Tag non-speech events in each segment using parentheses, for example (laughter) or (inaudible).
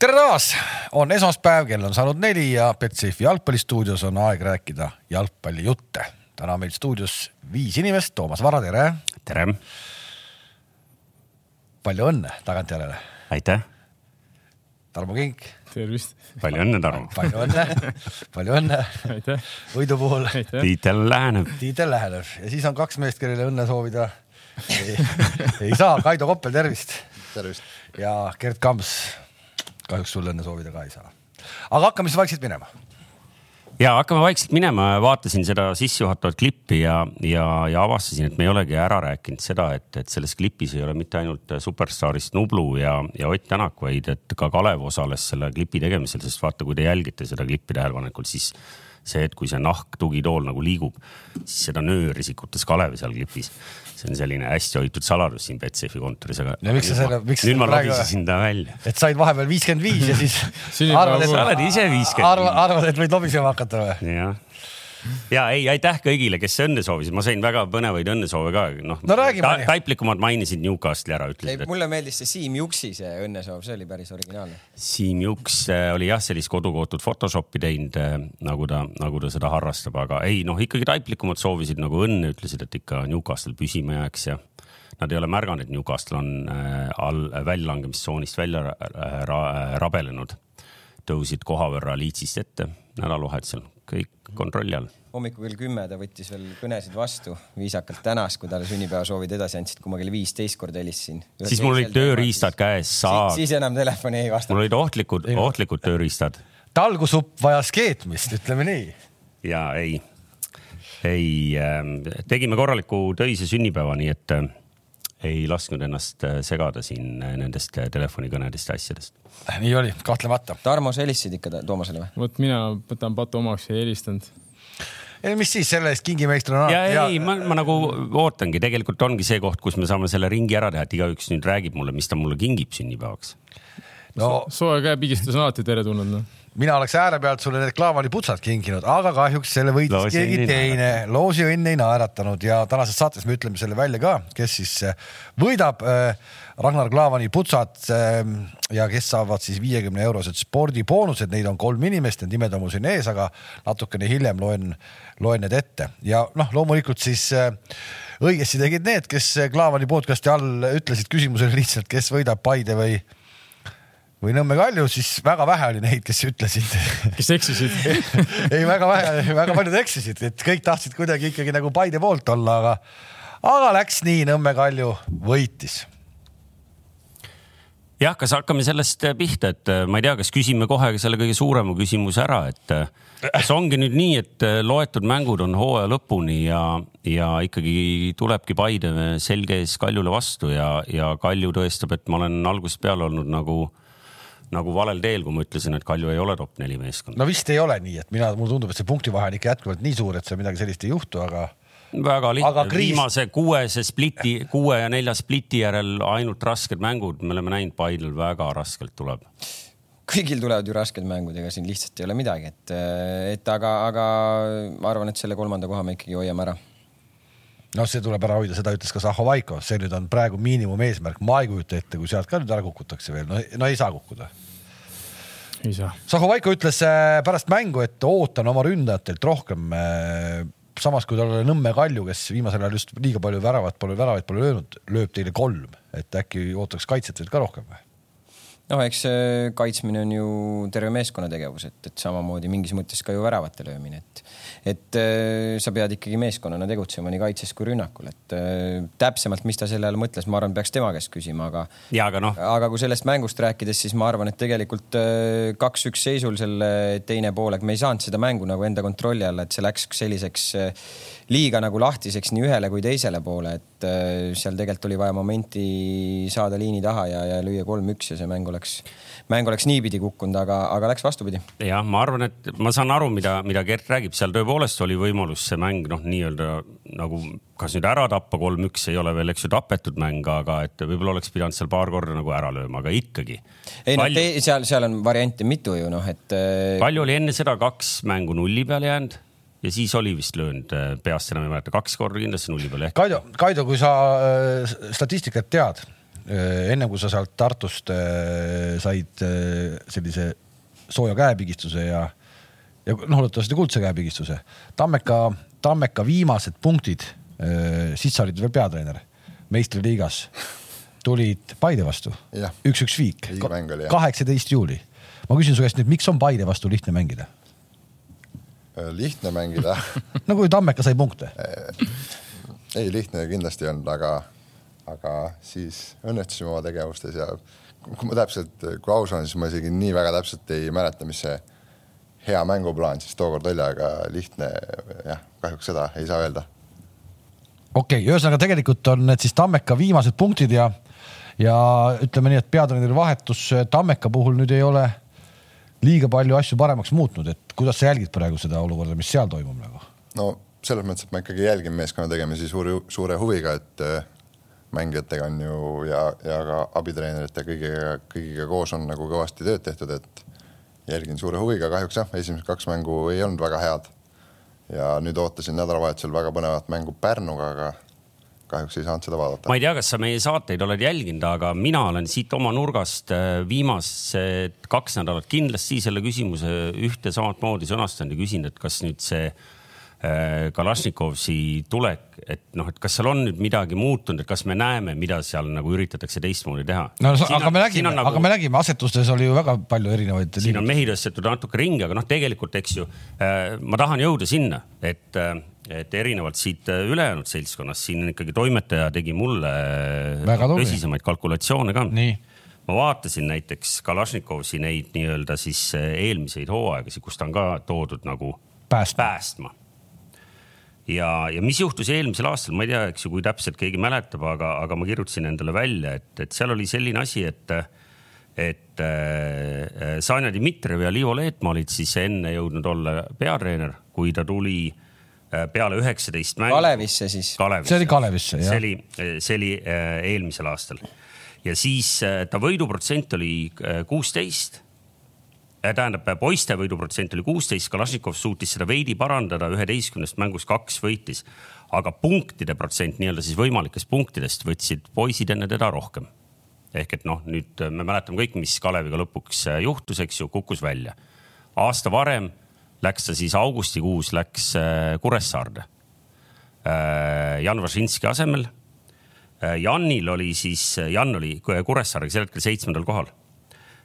tere taas, on esmaspäev, kell on saanud neli ja Betsafe jalgpallistuudios on aeg rääkida jalgpallijutte. täna meil stuudios viis inimest, Toomas Vara, tere. tere. palju õnne tagantjärele. aitäh. Tarmo Kink. tervist. palju õnne, Tarmo. palju õnne, palju õnne. võidu puhul. tiitel läheneb. tiitel läheneb ja siis on kaks meest, kellele õnne soovida ei, ei saa. Kaido Koppel, tervist. tervist. ja Gerd Kams. Kahjuks sulle õnne soovida ka ei saa. aga hakkame siis vaikselt minema ja hakkame vaikselt minema, vaatasin seda sissejuhatavat klippi ja, ja, ja avastasin, et me ei olegi ära rääkinud seda, et, et selles klipis ei ole mitte ainult superstaarist Nublu ja, ja Ott Tänak, vaid et ka Kalev osales selle klipi tegemisel, sest vaata, kui te jälgite seda klippi tähelepanelikult, siis see, et kui see nahk tugitool nagu liigub, siis seda nööri sikutas Kalev seal klipis see on selline hästi hoitud saladus siin Betsafe'i kontoris, aga. ja miks sa selle, miks nüüd ma lobisesin ta välja. et said vahepeal viiskümmend viis ja siis (laughs) arvad, et sa oled ise viiskümmend. arvad, et võid lobisema hakata või? jah ja ei, aitäh kõigile, kes õnne soovisid, ma sain väga põnevaid õnnesoove ka, noh no, ta, taiplikumad mainisid Newcastle'i ära, ütlesid. mulle meeldis see Siim Juksi see õnnesoov, see oli päris originaalne. Siim Juks äh, oli jah, sellist kodukootud Photoshopi teinud, äh, nagu ta, nagu ta seda harrastab, aga ei noh, ikkagi taiplikumad soovisid nagu õnne, ütlesid, et ikka Newcastle püsima jääks ja nad ei ole märganud, et Newcastle on äh, all väljalangemistsoonist välja rabelenud. tõusid koha võrra Leedsist ette nädalavahetusel kõik kontrolli all. hommikul kell kümme ta võttis veel kõnesid vastu, viisakalt tänas, kui talle sünnipäevasoovid edasi andsid, kui ma kell viisteist kord helistasin. siis mul olid tööriistad käes, saag. siis enam telefoni ei vastanud. mul olid ohtlikud, ohtlikud tööriistad. talgusupp vajas keetmist, ütleme nii. ja ei, ei äh,, tegime korraliku töise sünnipäeva, nii et äh, ei lasknud ennast äh, segada siin äh, nendest äh, telefonikõnedest ja asjadest. nii oli, kahtlemata. Tarmo, sa helistasid ikka Toomasele või? vot mina võtan patu omaks ja ei helistanud. ei, mis siis selle eest kingimeistrina. ja ei, ei, ma, ma nagu ootangi, tegelikult ongi see koht, kus me saame selle ringi ära teha, et igaüks nüüd räägib mulle, mis ta mulle kingib sünnipäevaks. no soe käepigistus on alati teretulnud noh mina oleks ääre pealt sulle need Klaavani putsad kinkinud, aga kahjuks selle võitis Loosi keegi teine. loosiõnn ei naeratanud ja tänases saates me ütleme selle välja ka, kes siis äh, võidab äh, Ragnar Klavani putsad äh, ja kes saavad siis viiekümne eurosed spordiboonused, neid on kolm inimest, need nimed on mul siin ees, aga natukene hiljem loen, loen need ette. Ja noh, loomulikult siis õigesti tegid need, kes Klavani podcast'i all ütlesid küsimusele lihtsalt, kes võidab Paide või või Nõmme Kalju, siis väga vähe oli neid, kes ütlesid. kes eksisid (laughs) ei, väga vähe, väga paljud eksisid, et kõik tahtsid kuidagi ikkagi nagu Paide poolt olla, aga, aga läks nii, Nõmme Kalju võitis jah, kas hakkame sellest pihta, et äh, ma ei tea, kas küsime kohe selle kõige suurema küsimuse ära, et äh, kas ongi nüüd nii, et äh, loetud mängud on hooaja lõpuni ja, ja ikkagi tulebki Paide selge ees Kaljule vastu ja, ja Kalju tõestab, et ma olen algusest peale olnud nagu nagu valel teel, kui ma ütlesin, et Kalju ei ole top neli meeskond. no vist ei ole nii, et mina, mulle tundub, et see punktivahe on ikka jätkuvalt nii suur, et seal midagi sellist ei juhtu, aga. väga lihtne, kriis... viimase kuuese spliti, kuue ja nelja spliti järel ainult rasked mängud, me oleme näinud, Paidel väga raskelt tuleb kõigil tulevad ju rasked mängud, ega siin lihtsalt ei ole midagi, et, et aga, aga ma arvan, et selle kolmanda koha me ikkagi hoiame ära noh, see tuleb ära hoida, seda ütles ka Zahovaiko, see nüüd on praegu miinimumeesmärk, ma ei kujuta ette, kui sealt ka nüüd ära kukutakse veel, no, no ei saa kukkuda. Ei saa. Zahovaiko ütles äh, pärast mängu, et ootan oma ründajatelt rohkem. Äh, samas kui tal oli Nõmme Kalju, kes viimasel ajal just liiga palju väravat pole, väravaid pole löönud, lööb teile kolm, et äkki ootaks kaitset veel ka rohkem või? Noh, eks see kaitsmine on ju terve meeskonna tegevus, et, et samamoodi mingis mõttes ka ju väravate löömine, et, et äh, sa pead ikkagi meeskonnana tegutsema nii kaitses kui rünnakul, et äh, täpsemalt, mis ta selle all mõtles, ma arvan, peaks tema käest küsima, aga. aga noh. aga kui sellest mängust rääkides, siis ma arvan, et tegelikult äh, kaks-üks seisul selle teine pool, et me ei saanud seda mängu nagu enda kontrolli alla, et see läks selliseks liiga nagu lahtiseks nii ühele kui teisele poole, et äh, seal tegelikult oli vaja momenti saada liini taha ja, ja lüüa kolm-üks ja see mäng oleks, mäng oleks niipidi kukkunud, aga, aga läks vastupidi. jah, ma arvan, et ma saan aru, mida, mida Gert räägib, seal tõepoolest oli võimalus see mäng noh, nii-öelda nagu kas nüüd ära tappa, kolm-üks ei ole veel, eks ju, tapetud mäng, aga et võib-olla oleks pidanud seal paar korda nagu ära lööma, aga ikkagi. ei no palju... seal, seal on variante mitu ju noh, et. Äh, palju oli enne seda kaks mängu nulli peale jäänud ja siis oli vist löönud äh, peast enam ei mäleta, kaks korda kindlasti nulli peale. Kaido, Kaido, kui sa äh, statistikat tead, ennem kui sa sealt Tartust said sellise sooja käepigistuse ja, ja noh, loodetavasti kuldse käepigistuse. Tammeka, Tammeka viimased punktid, siis sa olid veel peatreener meistriliigas, tulid Paide vastu. üks-üks viik, kaheksateist juuli. ma küsin su käest nüüd, miks on Paide vastu lihtne mängida? Lihtne mängida no kui Tammeka sai punkte ei, lihtne kindlasti ei olnud, aga, aga siis õnnestusime oma tegevustes ja kui ma täpselt, kui aus olen, siis ma isegi nii väga täpselt ei mäleta, mis see hea mänguplaan siis tookord oli, aga lihtne jah, kahjuks seda ei saa öelda. okei okay,, ühesõnaga tegelikult on need siis Tammeka viimased punktid ja, ja ütleme nii, et peatreeneri vahetus Tammeka puhul nüüd ei ole liiga palju asju paremaks muutnud, et kuidas sa jälgid praegu seda olukorda, mis seal toimub nagu? no selles mõttes, et ma ikkagi jälgin meeskonna tegemisi suure, suure huviga, et äh, mängijatega on ju ja, ja ka abitreenerite kõigiga, kõigiga koos on nagu kõvasti tööd tehtud, et jälgin suure huviga, kahjuks jah, esimesed kaks mängu ei olnud väga head. ja nüüd ootasin nädalavahetusel väga põnevat mängu Pärnuga, aga kahjuks ei saanud seda vaadata. ma ei tea, kas sa meie saateid oled jälginud, aga mina olen siit oma nurgast äh, viimased kaks nädalat kindlasti selle küsimuse ühte samat moodi sõnastanud ja küsinud, et kas nüüd see Äh, Kalašnikovsi tulek, et noh, et kas seal on nüüd midagi muutunud, et kas me näeme, mida seal nagu üritatakse teistmoodi teha? no siin aga on, me nägime, nagu, aga me nägime, asetustes oli ju väga palju erinevaid. siin on mehi tõstetud natuke ringi, aga noh, tegelikult eks ju äh, ma tahan jõuda sinna, et äh, et erinevalt siit ülejäänud seltskonnast, siin ikkagi toimetaja tegi mulle tõsisemaid kalkulatsioone ka. ma vaatasin näiteks Kalašnikovsi neid nii-öelda siis eelmiseid hooaegasid, kus ta on ka toodud nagu päästma, päästma. Ja, ja mis juhtus eelmisel aastal, ma ei tea, eks ju, kui täpselt keegi mäletab, aga, aga ma kirjutasin endale välja, et, et seal oli selline asi, et, et äh, Sanja Dmitrijev ja Liivo Leetmaa olid siis enne jõudnud olla peatreener, kui ta tuli äh, peale üheksateist mängu. Kalevisse siis. see oli Kalevisse, jah. see oli, see oli äh, eelmisel aastal ja siis äh, ta võiduprotsent oli äh, kuusteist Äh, tähendab, poiste võiduprotsent oli kuusteist, Kalašnikov suutis seda veidi parandada, üheteistkümnest mängust kaks võitis. aga punktide protsent nii-öelda siis võimalikest punktidest võtsid poisid enne teda rohkem. ehk et noh, nüüd me mäletame kõik, mis Kaleviga lõpuks äh, juhtus, eks ju, kukkus välja. aasta varem läks ta siis augustikuus läks äh, Kuressaarde. Jan Vašinski asemel. Janil oli siis, Jan oli Kuressaarega sel hetkel seitsmendal kohal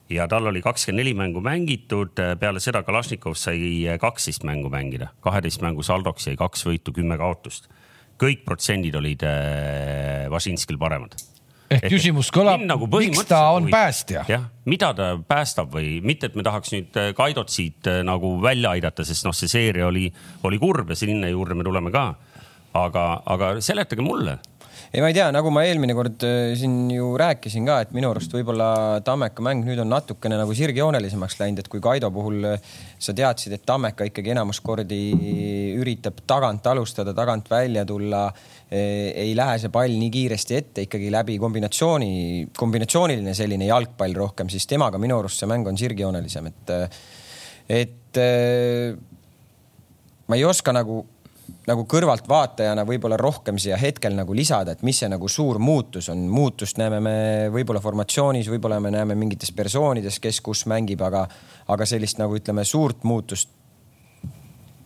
ja tal oli kakskümmend neli mängu mängitud, peale seda Kalašnikov sai kaksteist mängu mängida, kaheteist mängu saldoks jäi kaks võitu, kümme kaotust. kõik protsendid olid äh, Vašinskil paremad. Ehk küsimus kõlab, nagu miks ta on päästja? jah, mida ta päästab või mitte, et me tahaks nüüd äh, Kaidot siit äh, nagu välja aidata, sest noh, see seeria oli, oli kurb ja sinna juurde me tuleme ka. aga, aga seletage mulle ei, ma ei tea, nagu ma eelmine kord äh, siin ju rääkisin ka, et minu arust võib-olla Tammeka mäng nüüd on natukene nagu sirgjoonelisemaks läinud, et kui Kaido puhul äh, sa teadsid, et Tammeka ikkagi enamus kordi üritab tagant alustada, tagant välja tulla. Äh, ei lähe see pall nii kiiresti ette ikkagi läbi kombinatsiooni, kombinatsiooniline selline jalgpall rohkem, siis temaga minu arust see mäng on sirgjoonelisem, et, et ma ei oska nagu nagu kõrvaltvaatajana võib-olla rohkem siia hetkel nagu lisada, et mis see nagu suur muutus on. muutust näeme me võib-olla formatsioonis, võib-olla me näeme mingites persoonides, kes kus mängib, aga, aga sellist nagu ütleme, suurt muutust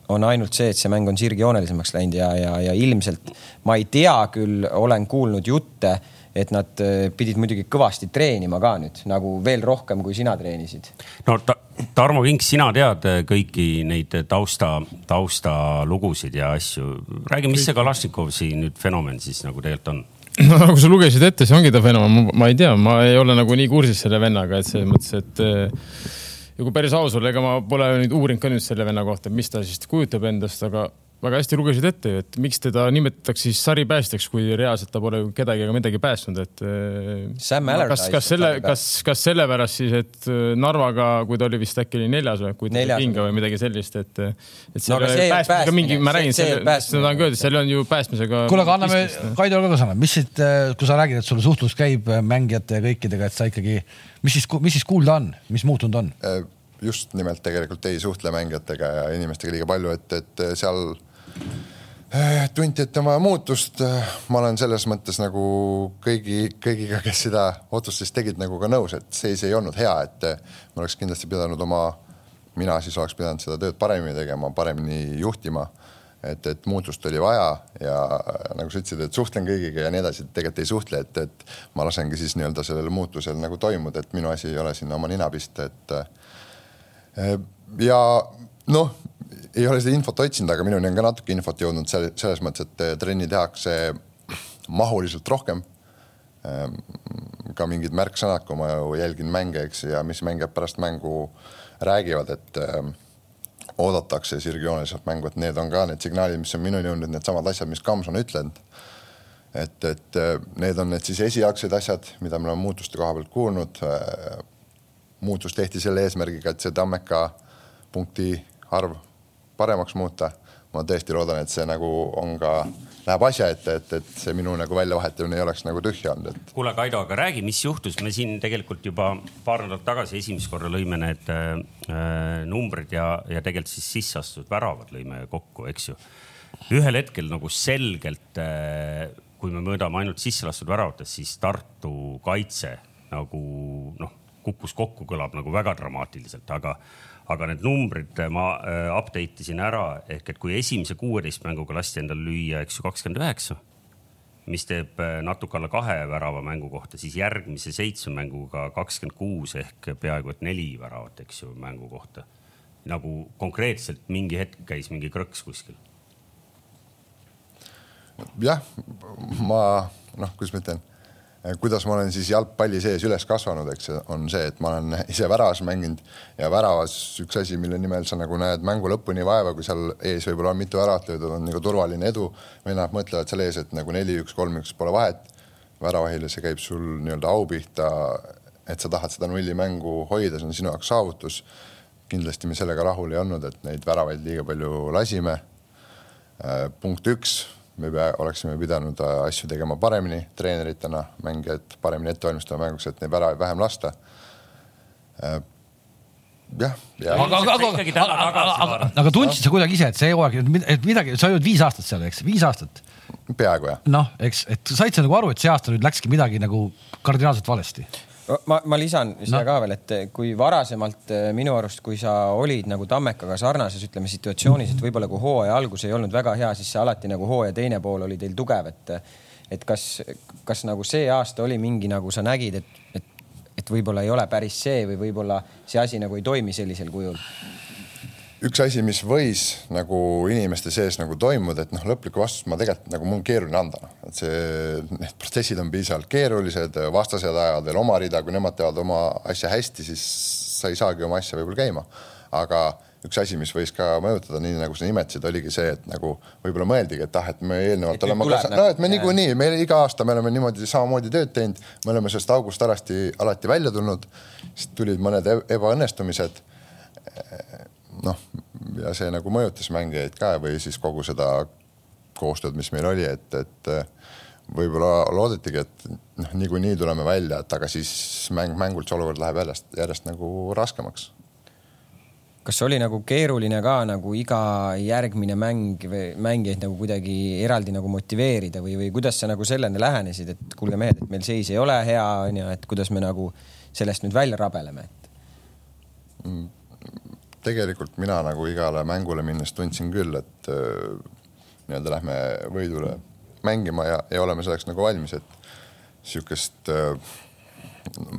on ainult see, et see mäng on sirgjoonelisemaks läinud ja, ja, ja ilmselt ma ei tea küll, olen kuulnud jutte et nad äh, pidid muidugi kõvasti treenima ka nüüd nagu veel rohkem, kui sina treenisid. no ta, Tarmo Kink, sina tead äh, kõiki neid tausta, taustalugusid ja asju. räägi, mis see Kalašnikovsi nüüd fenomen siis nagu tegelikult on? no nagu sa lugesid ette, see ongi ta fenomen, ma ei tea, ma ei ole nagu nii kursis selle vennaga, et selles mõttes, et äh, ja kui päris aus olla, ega ma pole nüüd uurinud ka nüüd selle venna kohta, mis ta siis kujutab endast, aga väga hästi lugesid ette ju, et miks teda nimetatakse siis saripäästjaks, kui reaalselt ta pole kedagi ega midagi päästnud, et. Äh, kas, kas selle, kas, kas sellepärast siis, et äh, Narvaga, kui ta oli vist äkki oli neljas või, kui ta oli pinga või midagi sellist, et. et selle no, päästmisega mingi, ma räägin, seda tahan ka öelda, seal on ju päästmisega. kuule, aga anname Kaidole ka sõna, mis siit, kui sa räägid, et sul suhtlus käib mängijate ja kõikidega, et sa ikkagi, mis siis, mis siis kuulda on, mis muutunud on? just nimelt tegelikult ei suhtle mängijatega ja inimestega liiga palju, et, et seal Eh, tunti, et on vaja muutust. ma olen selles mõttes nagu kõigi, kõigiga, kes seda otsust siis tegid, nagu ka nõus, et seis ei olnud hea, et ma oleks kindlasti pidanud oma, mina siis oleks pidanud seda tööd paremini tegema, paremini juhtima. et, et muutust oli vaja ja nagu sa ütlesid, et suhtlen kõigiga ja nii edasi, tegelikult ei suhtle, et, et ma lasengi siis nii-öelda sellel muutusel nagu toimuda, et minu asi ei ole sinna oma nina pista, et ja noh ei ole seda infot otsinud, aga minuni on ka natuke infot jõudnud selles mõttes, et eh, trenni tehakse mahuliselt rohkem. Ehm, ka mingid märksõnad, kui ma ju jälgin mänge, eks, ja mis mängijad pärast mängu räägivad, et ehm, oodatakse sirgjooneliselt mängu, et need on ka need signaalid, mis on minuni jõudnud, needsamad asjad, mis Kams on ütlenud. et, et eh, need on need siis esialgsed asjad, mida me oleme muutuste koha pealt kuulnud. Ehm, muutus tehti selle eesmärgiga, et see Tammeka punkti arv paremaks muuta. ma tõesti loodan, et see nagu on ka, läheb asja ette, et, et see minu nagu väljavahetamine ei oleks nagu tühja olnud, et. kuule, Kaido, aga räägi, mis juhtus, me siin tegelikult juba paar nädalat tagasi esimest korda lõime need äh, numbrid ja, ja tegelikult siis sisse astunud väravad lõime kokku, eks ju. ühel hetkel nagu selgelt äh, kui me mõõdame ainult sisse lastud väravatest, siis Tartu kaitse nagu noh, kukkus kokku, kõlab nagu väga dramaatiliselt, aga aga need numbrid ma äh, update isin ära ehk et kui esimese kuueteist mänguga lasti endal lüüa, eks ju, kakskümmend üheksa, mis teeb äh, natuke alla kahe värava mängu kohta, siis järgmise seitsme mänguga kakskümmend kuus ehk peaaegu et neli väravat, eks ju, mängu kohta. nagu konkreetselt mingi hetk käis mingi krõks kuskil. jah, ma noh, kuidas ma ütlen kuidas ma olen siis jalgpalli sees üles kasvanud, eks on see, et ma olen ise väravas mänginud ja väravas üks asi, mille nimel sa nagu näed mängu lõpuni vaeva, kui seal ees võib-olla on mitu väravat löödud, on nagu turvaline edu. vennad mõtlevad seal ees, et nagu neli-üks, kolm-üks pole vahet. väravahile see käib sul nii-öelda au pihta, et sa tahad seda nulli mängu hoida, see on sinu jaoks saavutus. kindlasti me sellega rahul ei olnud, et neid väravaid liiga palju lasime. Eh, punkt üks me pea, oleksime pidanud äh, asju tegema paremini treeneritena, mängijad paremini ette valmistama mänguks, et neid väravaid vähem lasta. Äh, jah, ja. aga, aga, aga, aga, aga, aga tundsid sa kuidagi ise, et see hooaeg, et midagi, sa olid viis aastat seal, eks, viis aastat? peaaegu jah. noh, eks, et said sa nagu aru, et see aasta nüüd läkski midagi nagu kardinaalselt valesti ma, ma lisan siia no. ka veel, et kui varasemalt eh, minu arust, kui sa olid nagu Tammekaga sarnases, ütleme situatsioonis, et võib-olla kui hooaja algus ei olnud väga hea, siis alati nagu hooaja teine pool oli teil tugev, et et kas, kas nagu see aasta oli mingi nagu sa nägid, et, et, et võib-olla ei ole päris see või võib-olla see asi nagu ei toimi sellisel kujul üks asi, mis võis nagu inimeste sees nagu toimuda, et noh, lõplikku vastust ma tegelikult nagu mul on keeruline anda, noh, et see, need protsessid on piisavalt keerulised, vastased ajavad veel oma rida, kui nemad teevad oma asja hästi, siis sa ei saagi oma asja võib-olla käima. aga üks asi, mis võis ka mõjutada, nii nagu sa nimetasid, oligi see, et nagu võib-olla mõeldigi, et ah, et me eelnevalt et oleme ka, no et me niikuinii, me iga aasta me oleme niimoodi samamoodi tööd teinud, me oleme sellest august alati, alati välja tulnud, siis tulid mõned e-, ebaõnnestumised noh, ja see nagu mõjutas mängijaid ka või siis kogu seda koostööd, mis meil oli, et, et võib-olla loodetigi, et noh, niikuinii tuleme välja, et aga siis mäng, mängult see olukord läheb järjest, järjest nagu raskemaks. kas oli nagu keeruline ka nagu iga järgmine mäng või mängijaid nagu kuidagi eraldi nagu motiveerida või, või kuidas sa nagu sellele lähenesid, et kuulge mehed, et meil seis ei ole hea, onju, et kuidas me nagu sellest nüüd välja rabeleme, et mm tegelikult mina nagu igale mängule minnes tundsin küll, et äh, nii-öelda lähme võidule mängima ja, ja oleme selleks nagu valmis, et sihukest äh,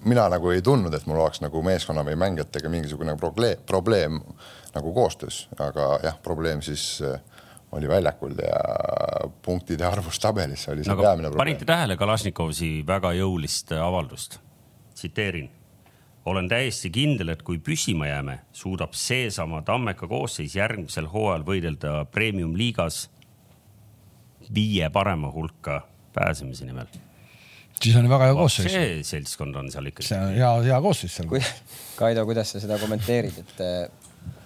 mina nagu ei tundnud, et mul oleks nagu meeskonna või mängijatega mingisugune probleem, probleem nagu koostöös, aga jah, probleem siis äh, oli väljakul ja punktide arvus tabelis oli see no, peamine probleem. panite tähele Kalašnikovi väga jõulist avaldust? tsiteerin olen täiesti kindel, et kui püsima jääme, suudab seesama Tammeka koosseis järgmisel hooajal võidelda premium-liigas viie parema hulka pääsemise nimel. siis on väga hea koosseis. see seltskond on seal ikkagi. see on hea, hea koosseis seal. Kaido, kuidas sa seda kommenteerid, et eh,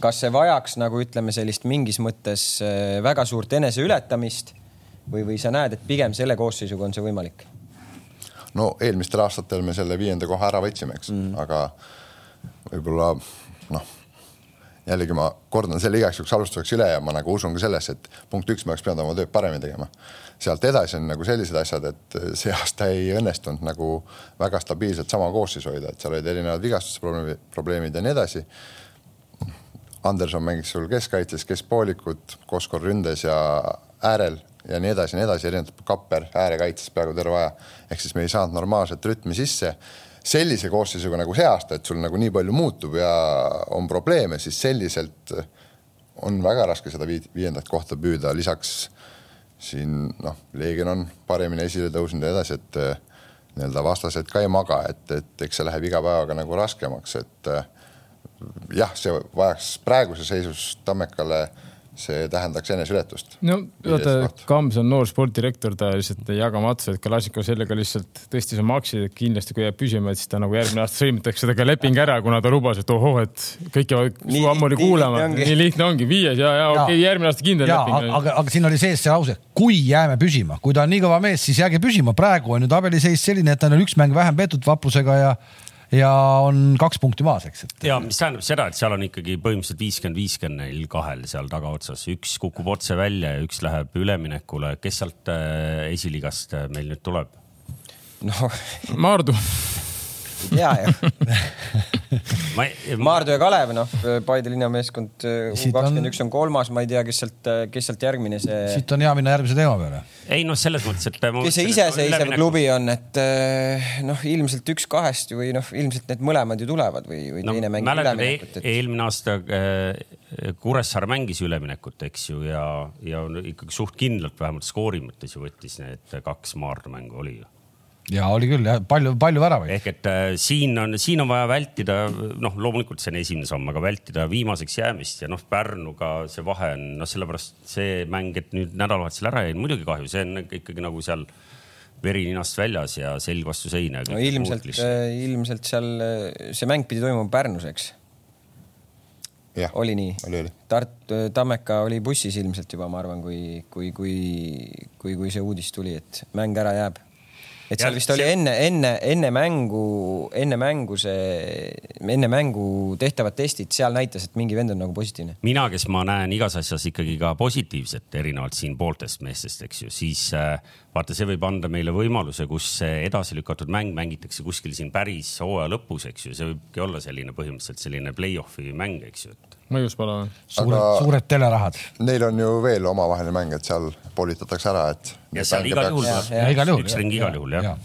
kas see vajaks nagu ütleme, sellist mingis mõttes eh, väga suurt eneseületamist või, või sa näed, et pigem selle koosseisuga on see võimalik? No eelmistel aastatel me selle viienda koha ära võtsime, eks mm., aga võib-olla noh, jällegi ma kordan selle igaks juhuks alustuseks üle ja ma nagu usun ka sellesse, et punkt üks, me oleks pidanud oma tööd paremini tegema. sealt edasi on nagu sellised asjad, et see aasta ei õnnestunud nagu väga stabiilselt sama koosseisu hoida, et seal olid erinevad vigastusprobleemid, probleemid ja nii edasi. Anderson mängis sul keskkaitses, keskpoolikud, Koskor ründes ja äärel ja nii edasi ja nii edasi, erinevad kapper äärekaitses peaaegu terve aja. ehk siis me ei saanud normaalset rütmi sisse sellise koosseisuga nagu see aasta, et sul nagu nii palju muutub ja on probleeme, siis selliselt on väga raske seda viiendat kohta püüda, lisaks siin noh, Leegion on paremini esile tõusnud ja edasi, et eh, nii-öelda vastased ka ei maga, et, et eks see läheb iga päevaga nagu raskemaks, et eh, jah, see vajaks praeguses seisus Tammekale äh, see tähendaks eneseületust. no vaata, Kams on noor sportdirektor, ta lihtsalt ei jaga matsu, et Kalašnikov sellega lihtsalt tõstis oma aktsiaid, et kindlasti kui jääb püsima, et siis ta nagu järgmine aasta sõlmitakse temaga leping ära, kuna ta lubas, et ohoh, et kõik jäävad su ammuli kuulama. nii lihtne ongi, viies ja, ja, ja okei okay,, järgmine aasta kindel ja, leping. aga, aga siin oli sees see lause, kui jääme püsima, kui ta on nii kõva mees, siis jääge püsima, praegu on ju tabeliseis selline, et tal on üks mäng vähem peetud vaprusega ja ja on kaks punkti maas, eks. ja mis tähendab seda, et seal on ikkagi põhimõtteliselt viiskümmend, viiskümmend neil kahel seal tagaotsas, üks kukub otse välja ja üks läheb üleminekule. kes sealt äh, esiliigast äh, meil nüüd tuleb? no Maardu ei tea ju (laughs) Maardu ja Kalev, noh, Paide linnameeskond kakskümmend üks on kolmas, ma ei tea, kes sealt, kes sealt järgmine see. siit on hea minna järgmise teema peale. ei noh, selles mõttes, et. kes see iseseisev klubi on, et eh, noh, ilmselt üks kahest või noh, ilmselt need mõlemad ju tulevad või, või no, teine mängib üleminekut et.... eelmine aasta äh, Kuressaare mängis üleminekut, eks ju, ja, ja ikkagi suht kindlalt vähemalt skoori mõttes ju võttis need kaks Maardu mängu oli ju ja oli küll jah, palju, palju väravaid. ehk et äh, siin on, siin on vaja vältida, noh, loomulikult see on esimene samm, aga vältida viimaseks jäämist ja noh, Pärnuga see vahe on, noh, sellepärast see mäng, et nüüd nädalavahetusel ära jäi, muidugi kahju, see on ikkagi nagu seal veri ninast väljas ja selg vastu seina. no ilmselt, äh, ilmselt seal see mäng pidi toimuma Pärnus, eks? oli nii? oli, oli. Tart-, Tammeka oli bussis ilmselt juba, ma arvan, kui, kui, kui, kui, kui see uudis tuli, et mäng ära jääb et seal ja, vist oli see... enne, enne, enne mängu, enne mängu see, enne mängu tehtavad testid, seal näitas, et mingi vend on nagu positiivne. mina, kes ma näen igas asjas ikkagi ka positiivset, erinevalt siin pooltest meestest, eks ju, siis äh, vaata, see võib anda meile võimaluse, kus edasi lükatud mäng mängitakse kuskil siin päris hooaja lõpus, eks ju, see võibki olla selline põhimõtteliselt selline play-off'i mäng, eks ju, et mõjus pole või? suured, suured telerahad. Neil on ju veel omavaheline mäng, et seal poolitatakse ära, et. ja seal igal juhul, üks ring igal juhul jah ja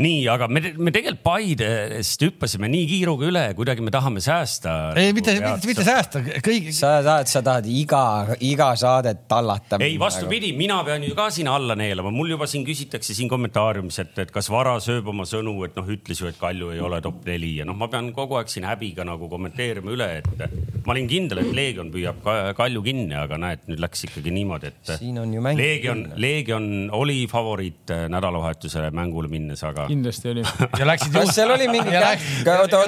nii, aga me, me tegelikult Paidest hüppasime nii kiiruga üle, kuidagi me tahame säästa. ei, mitte, mitte, mitte säästa, kõik. sa tahad, sa tahad iga, iga saadet tallata. ei, vastupidi, mina pean ju ka sinna alla neelama, mul juba siin küsitakse siin kommentaariumis, et, et kas Vara sööb oma sõnu, et noh, ütles ju, et Kalju ei ole top neli ja noh, ma pean kogu aeg siin häbiga nagu kommenteerima üle, et ma olin kindel, et Leegion püüab Kalju kinni, aga näed, nüüd läks ikkagi niimoodi, et. Leegion, Leegion oli favoriit nädalavahetuse mängule minnes, aga kindlasti oli. (laughs) ja läksid kas seal oli mingi käh...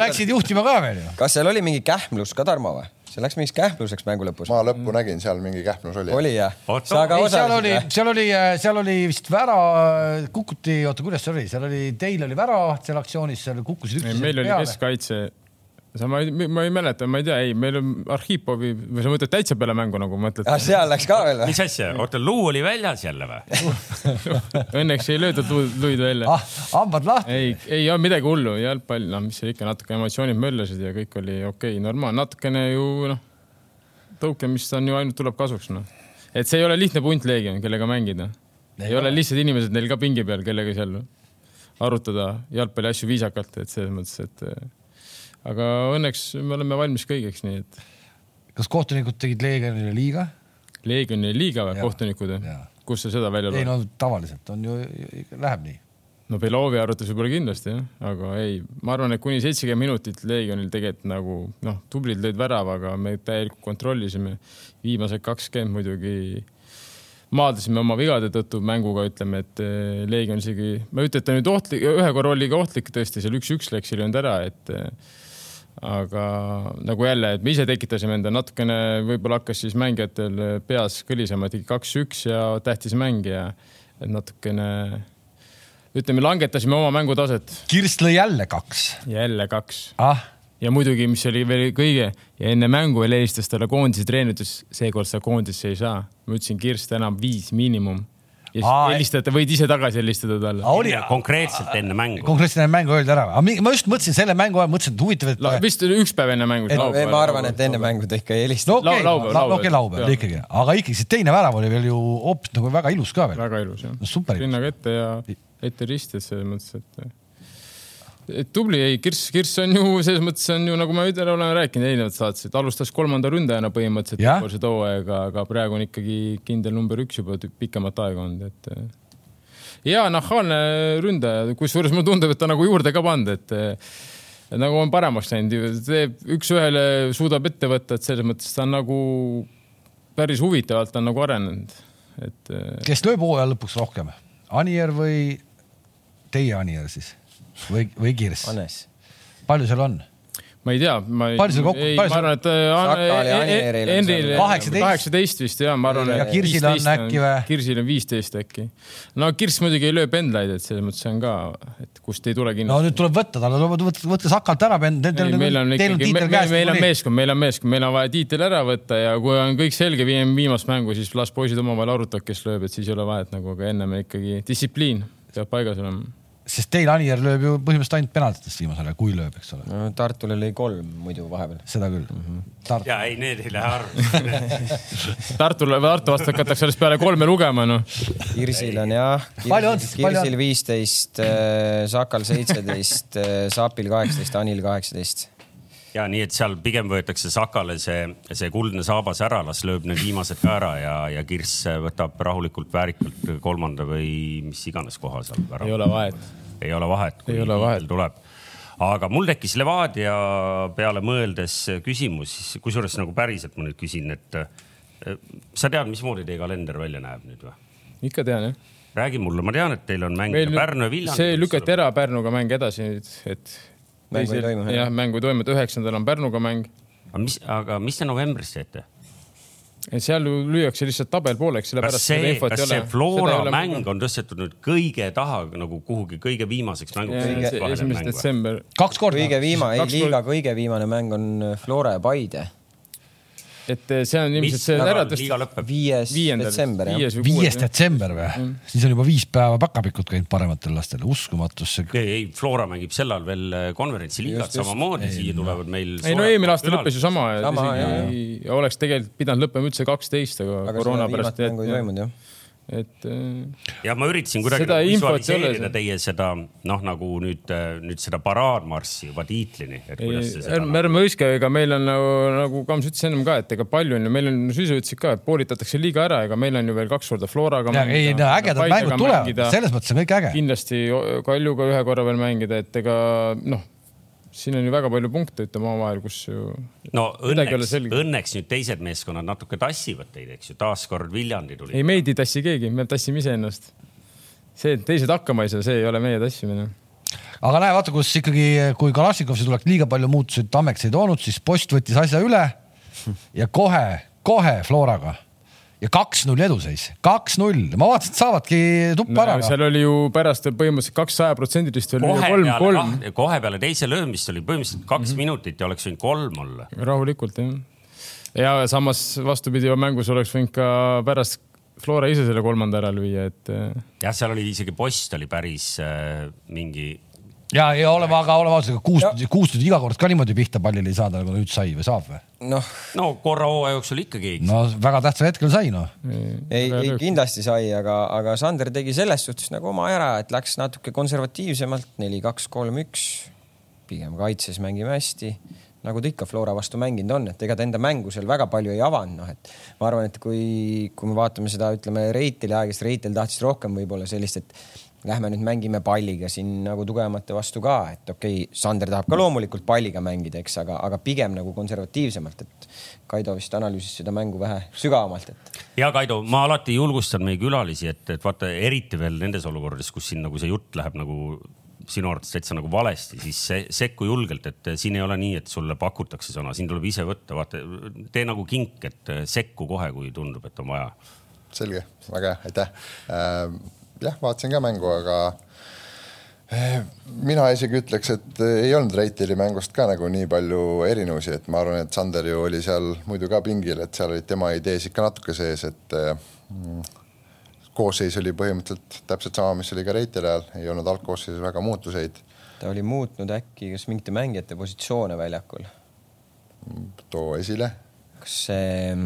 läksid juhtima ka veel ju. kas seal oli mingi kähmlus ka, Tarmo või? see läks mingiks kähmluseks mängu lõpus. ma lõppu nägin, seal mingi kähmlus oli. oli jah? seal oli, seal oli, seal oli vist vära, kukuti, oota, kuidas see oli, seal oli, teil oli vära seal aktsioonis, seal kukkusid üksteisele peale. meil oli keskkaitse sa, ma ei, ma ei mäleta, ma ei tea, ei, meil on Arhipovi või sa mõtled täitsa peale mängu nagu mõtled? ah, seal läks ka veel või? mis asja, oota, luu oli väljas jälle või (laughs) Õnneks ei löödud luid välja ah,. hambad lahti? ei, ei olnud midagi hullu, jalgpall, noh, mis seal ikka natuke emotsioonid möllasid ja kõik oli okei okay,, normaalne, natukene ju noh, tõukemist on ju ainult tuleb kasuks, noh. et see ei ole lihtne punt Leegion, kellega mängida. ei ole lihtsad inimesed neil ka pingi peal, kellega seal arutada jalgpalli asju viisakalt, et selles mõttes, et aga õnneks me oleme valmis kõigeks, nii et. kas kohtunikud tegid Leegionile liiga? Leegionile liiga või kohtunikud? kus sa seda välja loed? ei no tavaliselt on ju, läheb nii. no Belovi arvates võib-olla kindlasti jah, aga ei, ma arvan, et kuni seitsekümmend minutit Leegionil tegelikult nagu noh, tublid lõid värava, aga me täielikult kontrollisime. viimased kakskümmend muidugi maadlesime oma vigade tõttu mänguga, ütleme, et eh, Leegion isegi, ma ei ütle, et ta nüüd ohtlik, ühe korra oli ka ohtlik tõesti, seal üks-üks läks, ei löönud ära, et eh, aga nagu jälle, et me ise tekitasime enda natukene, võib-olla hakkas siis mängijatel peas kõlisema, tegi kaks-üks ja tähtis mäng ja et natukene ütleme, langetasime oma mängutaset. Kirst lõi jälle kaks. jälle kaks ah ja muidugi, mis oli veel kõige ja enne mängu veel helistas talle koondise treener, ütles seekord sa koondisse ei saa. ma ütlesin Kirst enam viis miinimum ja siis helistada, võid ise tagasi helistada talle. oli konkreetselt enne mängu. konkreetselt enne mängu öeldi ära, aga ma just mõtlesin selle mängu ajal, mõtlesin, et huvitav, et vist üks päev enne mängu. ma arvan, et enne mängu ta ikka ei helista. no okei okay, laupäev, laupäev, okay, laupäev ikkagi, aga ikkagi see teine värav oli veel ju hoopis nagu väga ilus ka veel. väga ilus jah no,. super. rinnaga ette ja ette risti, et selles mõttes, et tubli, ei Kirss, Kirss on ju selles mõttes on ju nagu me oleme rääkinud eelnevalt saates, et alustas kolmanda ründajana põhimõtteliselt seda hooaega, aga praegu on ikkagi kindel number üks juba pikemat aega olnud, et. ja nahaalne ründaja, kusjuures mulle tundub, et ta nagu juurde ka pannud, et nagu on paremaks läinud, teeb üks-ühele, suudab ette võtta, et selles mõttes ta on nagu päris huvitavalt on nagu arenenud, et. kes lööb hooaja lõpuks rohkem, Anier või teie Anier siis? Või, või Kirss? palju seal on? ma ei tea, ma ei, palju seal kokku, seal? ma arvan, et Henril kaheksateist vist ja ma arvan. ja Kirsil on äkki või? Kirsil on viisteist äkki. no Kirss muidugi ei löö pendlaid, et selles mõttes on ka, et kust ei tule kindlasti. no nüüd tuleb võtta talle, võtke, võtke Sakalt ära. meil on ikkagi, meil on meeskond, meil on meeskond, meil on vaja tiitel ära võtta ja kui on kõik selge, viime viimast mängu, siis las poisid omavahel arutavad, kes lööb, et siis ei ole vahet nagu, aga ennem ikkagi distsipliin peab paigas olema sest teil Anier lööb ju põhimõtteliselt ainult penaltitest viimasel ajal, kui lööb, eks ole no,. Tartule lõi kolm muidu vahepeal. seda küll mm. -hmm. Tart... ja ei, need ei lähe arvesse (laughs) Tartule, Tartu vastu hakatakse alles peale kolme lugema, noh. Kirsil on jah. Kirsil viisteist, äh, Sakal seitseteist, äh, Saapil kaheksateist, Anil kaheksateist ja nii, et seal pigem võetakse Sakale see, see kuldne saabas ära, las lööb need viimased ka ära ja, ja Kirss võtab rahulikult, väärikalt kolmanda või mis iganes koha seal ära. ei ole vahet. ei ole vahet, kui vahet. tuleb. aga mul tekkis Levadia peale mõeldes küsimus, kusjuures nagu päriselt ma nüüd küsin, et eh, sa tead, mismoodi teie kalender välja näeb nüüd või? ikka tean jah räägi mulle, ma tean, et teil on mäng Meil, Pärnu ja Viljandi. see lükati ära Pärnuga mäng edasi nüüd, et mängu ei toimu. jah, mängu ei toimu, et üheksandal on Pärnuga mäng. aga mis, aga mis te novembris teete? seal ju lüüakse lihtsalt tabel pooleks, sellepärast seda infot ei ole. see Flora mäng on tõstetud nüüd kõige taha nagu kuhugi kõige viimaseks mänguks. esimene detsember. kaks korda. kõige viimane, ei liiga kõige viimane mäng on Flora ja Paide et eh, see on ilmselt see ära tõsta. viies detsember jah. viies detsember või mm.? siis on juba viis päeva päkapikud käinud parematel lastel, uskumatus see. ei, ei Flora mängib sel ajal veel eh, konverentsiliigat samamoodi, siia tulevad meil. ei no eelmine aasta lõppes ju sama, sama, oleks tegelikult pidanud lõppema üldse kaksteist, aga, aga koroona pärast. mängu ei toimunud jah et. Äh, ja ma üritasin kuidagi visualiseerida teie seda noh, nagu nüüd, äh, nüüd seda paraadmarssi juba tiitlini. ärme, ärme hõiska, ega meil on nagu, nagu Kams ütles ennem ka, et ega palju on ju, meil on, Süsu ütlesid ka, et poolitatakse liiga ära, ega meil on ju veel kaks korda Floraga. ei no ägedad mängud tulevad, selles mõttes on kõik äge. kindlasti Kaljuga ühe korra veel mängida, et ega noh siin on ju väga palju punkte, ütleme omavahel, kus ju. no õnneks, õnneks nüüd teised meeskonnad natuke tassivad teid, eks ju, taaskord Viljandi tuli. ei, meid ei tassi keegi, me tassime iseennast. see, et teised hakkama ei saa, see ei ole meie tassimine. aga näe, vaata, kus ikkagi, kui Kalašnikovisse tuleks liiga palju muutusi, Tammeks ei toonud, siis Post võttis asja üle (laughs) ja kohe, kohe Floraga ja kaks-null eduseis, kaks-null, ma vaatasin, et saavadki tuppa ära no,. seal oli ju pärast põhimõtteliselt kaks sajaprotsendilist kohe kolm, kolm. kohe peale teise löömist oli põhimõtteliselt kaks mm -hmm. minutit ja oleks võinud kolm olla. rahulikult jah. ja samas vastupidi, mängus oleks võinud ka pärast Flora ise selle kolmanda ära lüüa, et. Äh, jah, seal oli isegi post oli päris äh, mingi ja, ja oleme, aga oleme ausad, kuust, kuust iga kord ka niimoodi pihta pallile ei saada, nagu nüüd sai või saab või? noh, no korra hooaja jooksul ikkagi. no väga tähtsal hetkel sai noh. ei, ei kindlasti sai, aga, aga Sander tegi selles suhtes nagu oma ära, et läks natuke konservatiivsemalt, neli, kaks, kolm, üks. pigem kaitses mängime hästi nagu ta ikka Flora vastu mänginud on, et ega ta enda mängu seal väga palju ei avanud, noh et ma arvan, et kui, kui me vaatame seda, ütleme Reiteli aega, siis Reitel tahtis rohkem võib-olla sellist, et lähme nüüd mängime palliga siin nagu tugevamate vastu ka, et okei okay,, Sander tahab ka loomulikult palliga mängida, eks, aga, aga pigem nagu konservatiivsemalt, et Kaido vist analüüsis seda mängu vähe sügavamalt, et. ja Kaido, ma alati julgustan meie külalisi, et, et vaata eriti veel nendes olukordades, kus siin nagu see jutt läheb nagu sinu arvates täitsa nagu valesti, siis se sekku julgelt, et siin ei ole nii, et sulle pakutakse sõna, siin tuleb ise võtta, vaata, tee nagu kink, et sekku kohe, kui tundub, et on vaja. selge, väga hea, aitäh äh, jah, vaatasin ka mängu, aga mina isegi ütleks, et ei olnud Reiteli mängust ka nagu nii palju erinevusi, et ma arvan, et Sander ju oli seal muidu ka pingil, et seal olid tema idees ikka natuke sees, et mm, koosseis oli põhimõtteliselt täpselt sama, mis oli ka Reiteli ajal, ei olnud algkoosseisus väga muutuseid. ta oli muutnud äkki kas mingite mängijate positsioone väljakul? too esile. kas see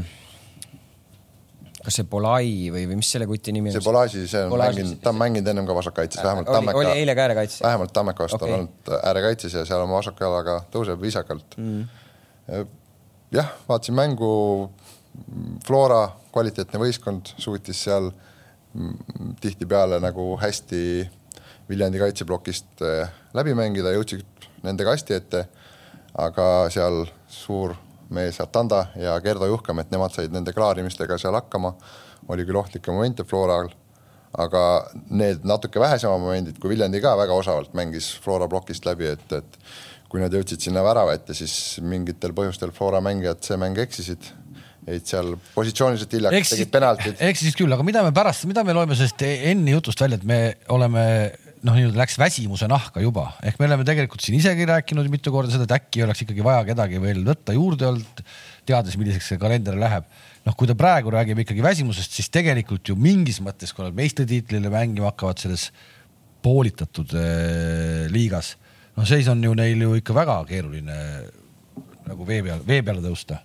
kas see Polai või, või mis selle kuti nimi on? see Polasi, see on Polasi, mänginud, ta on mänginud ennem ka vasakkaitses, vähemalt oli, Tammeka. oli eile ka äärekaitses? vähemalt Tammeka vastu okay. on olnud äärekaitses ja seal oma vasaku jalaga tõuseb viisakalt mm.. jah, vaatasin mängu, Flora kvaliteetne võistkond suutis seal tihtipeale nagu hästi Viljandi kaitseplokist läbi mängida, jõudsid nende kasti ette, aga seal suur mees Atanda ja Gerdo Juhkam, et nemad said nende klaarimistega seal hakkama. oli küll ohtlikke momente Floral, aga need natuke vähesema momendid, kui Viljandi ka väga osavalt mängis Flora plokist läbi, et, et kui nad jõudsid sinna värava ette, siis mingitel põhjustel Flora mängijad see mäng eksisid jäid seal positsiooniliselt hiljaks, tegid penaltid. eksisid küll, aga mida me pärast, mida me loeme sellest Enni jutust välja, et me oleme noh, nii-öelda läks väsimuse nahka juba, ehk me oleme tegelikult siin isegi rääkinud mitu korda seda, et äkki oleks ikkagi vaja kedagi veel võtta juurde olnud, teades, milliseks see kalender läheb. noh, kui ta praegu räägib ikkagi väsimusest, siis tegelikult ju mingis mõttes, kui nad meistritiitlile mängima hakkavad selles poolitatud äh, liigas, noh, seis on ju neil ju ikka väga keeruline nagu vee peal, vee peale tõusta.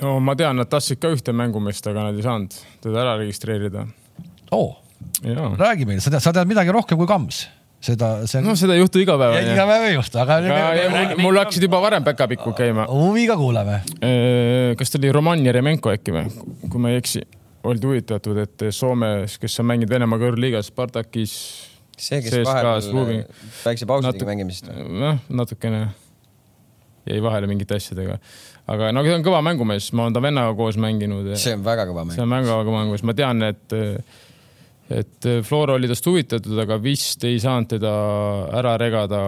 no ma tean, nad tahtsid ka ühte mängumeest, aga nad ei saanud teda ära registreerida. oo räägi meile, sa tead, sa tead midagi rohkem kui Kams seda, see on. no seda ei juhtu iga päev. iga päev ei juhtu, aga. mul, hakkasid juba varem päkapikud käima. huviga kuulame. kas ta oli Roman Jeremenko äkki või, kui ma ei eksi, olid huvitatud, et Soomes, kes on mänginud Venemaa kõrgliigas, Spartakis. see, kes vahepeal väikse pausiga mängimisest. noh, natukene jäi vahele mingite asjadega. aga no ta on kõva mängumees, ma olen ta vennaga koos mänginud. see on väga kõva mäng. see on väga kõva mängumees, ma tean, et et äh, Flora oli tast huvitatud, aga vist ei saanud teda ära regada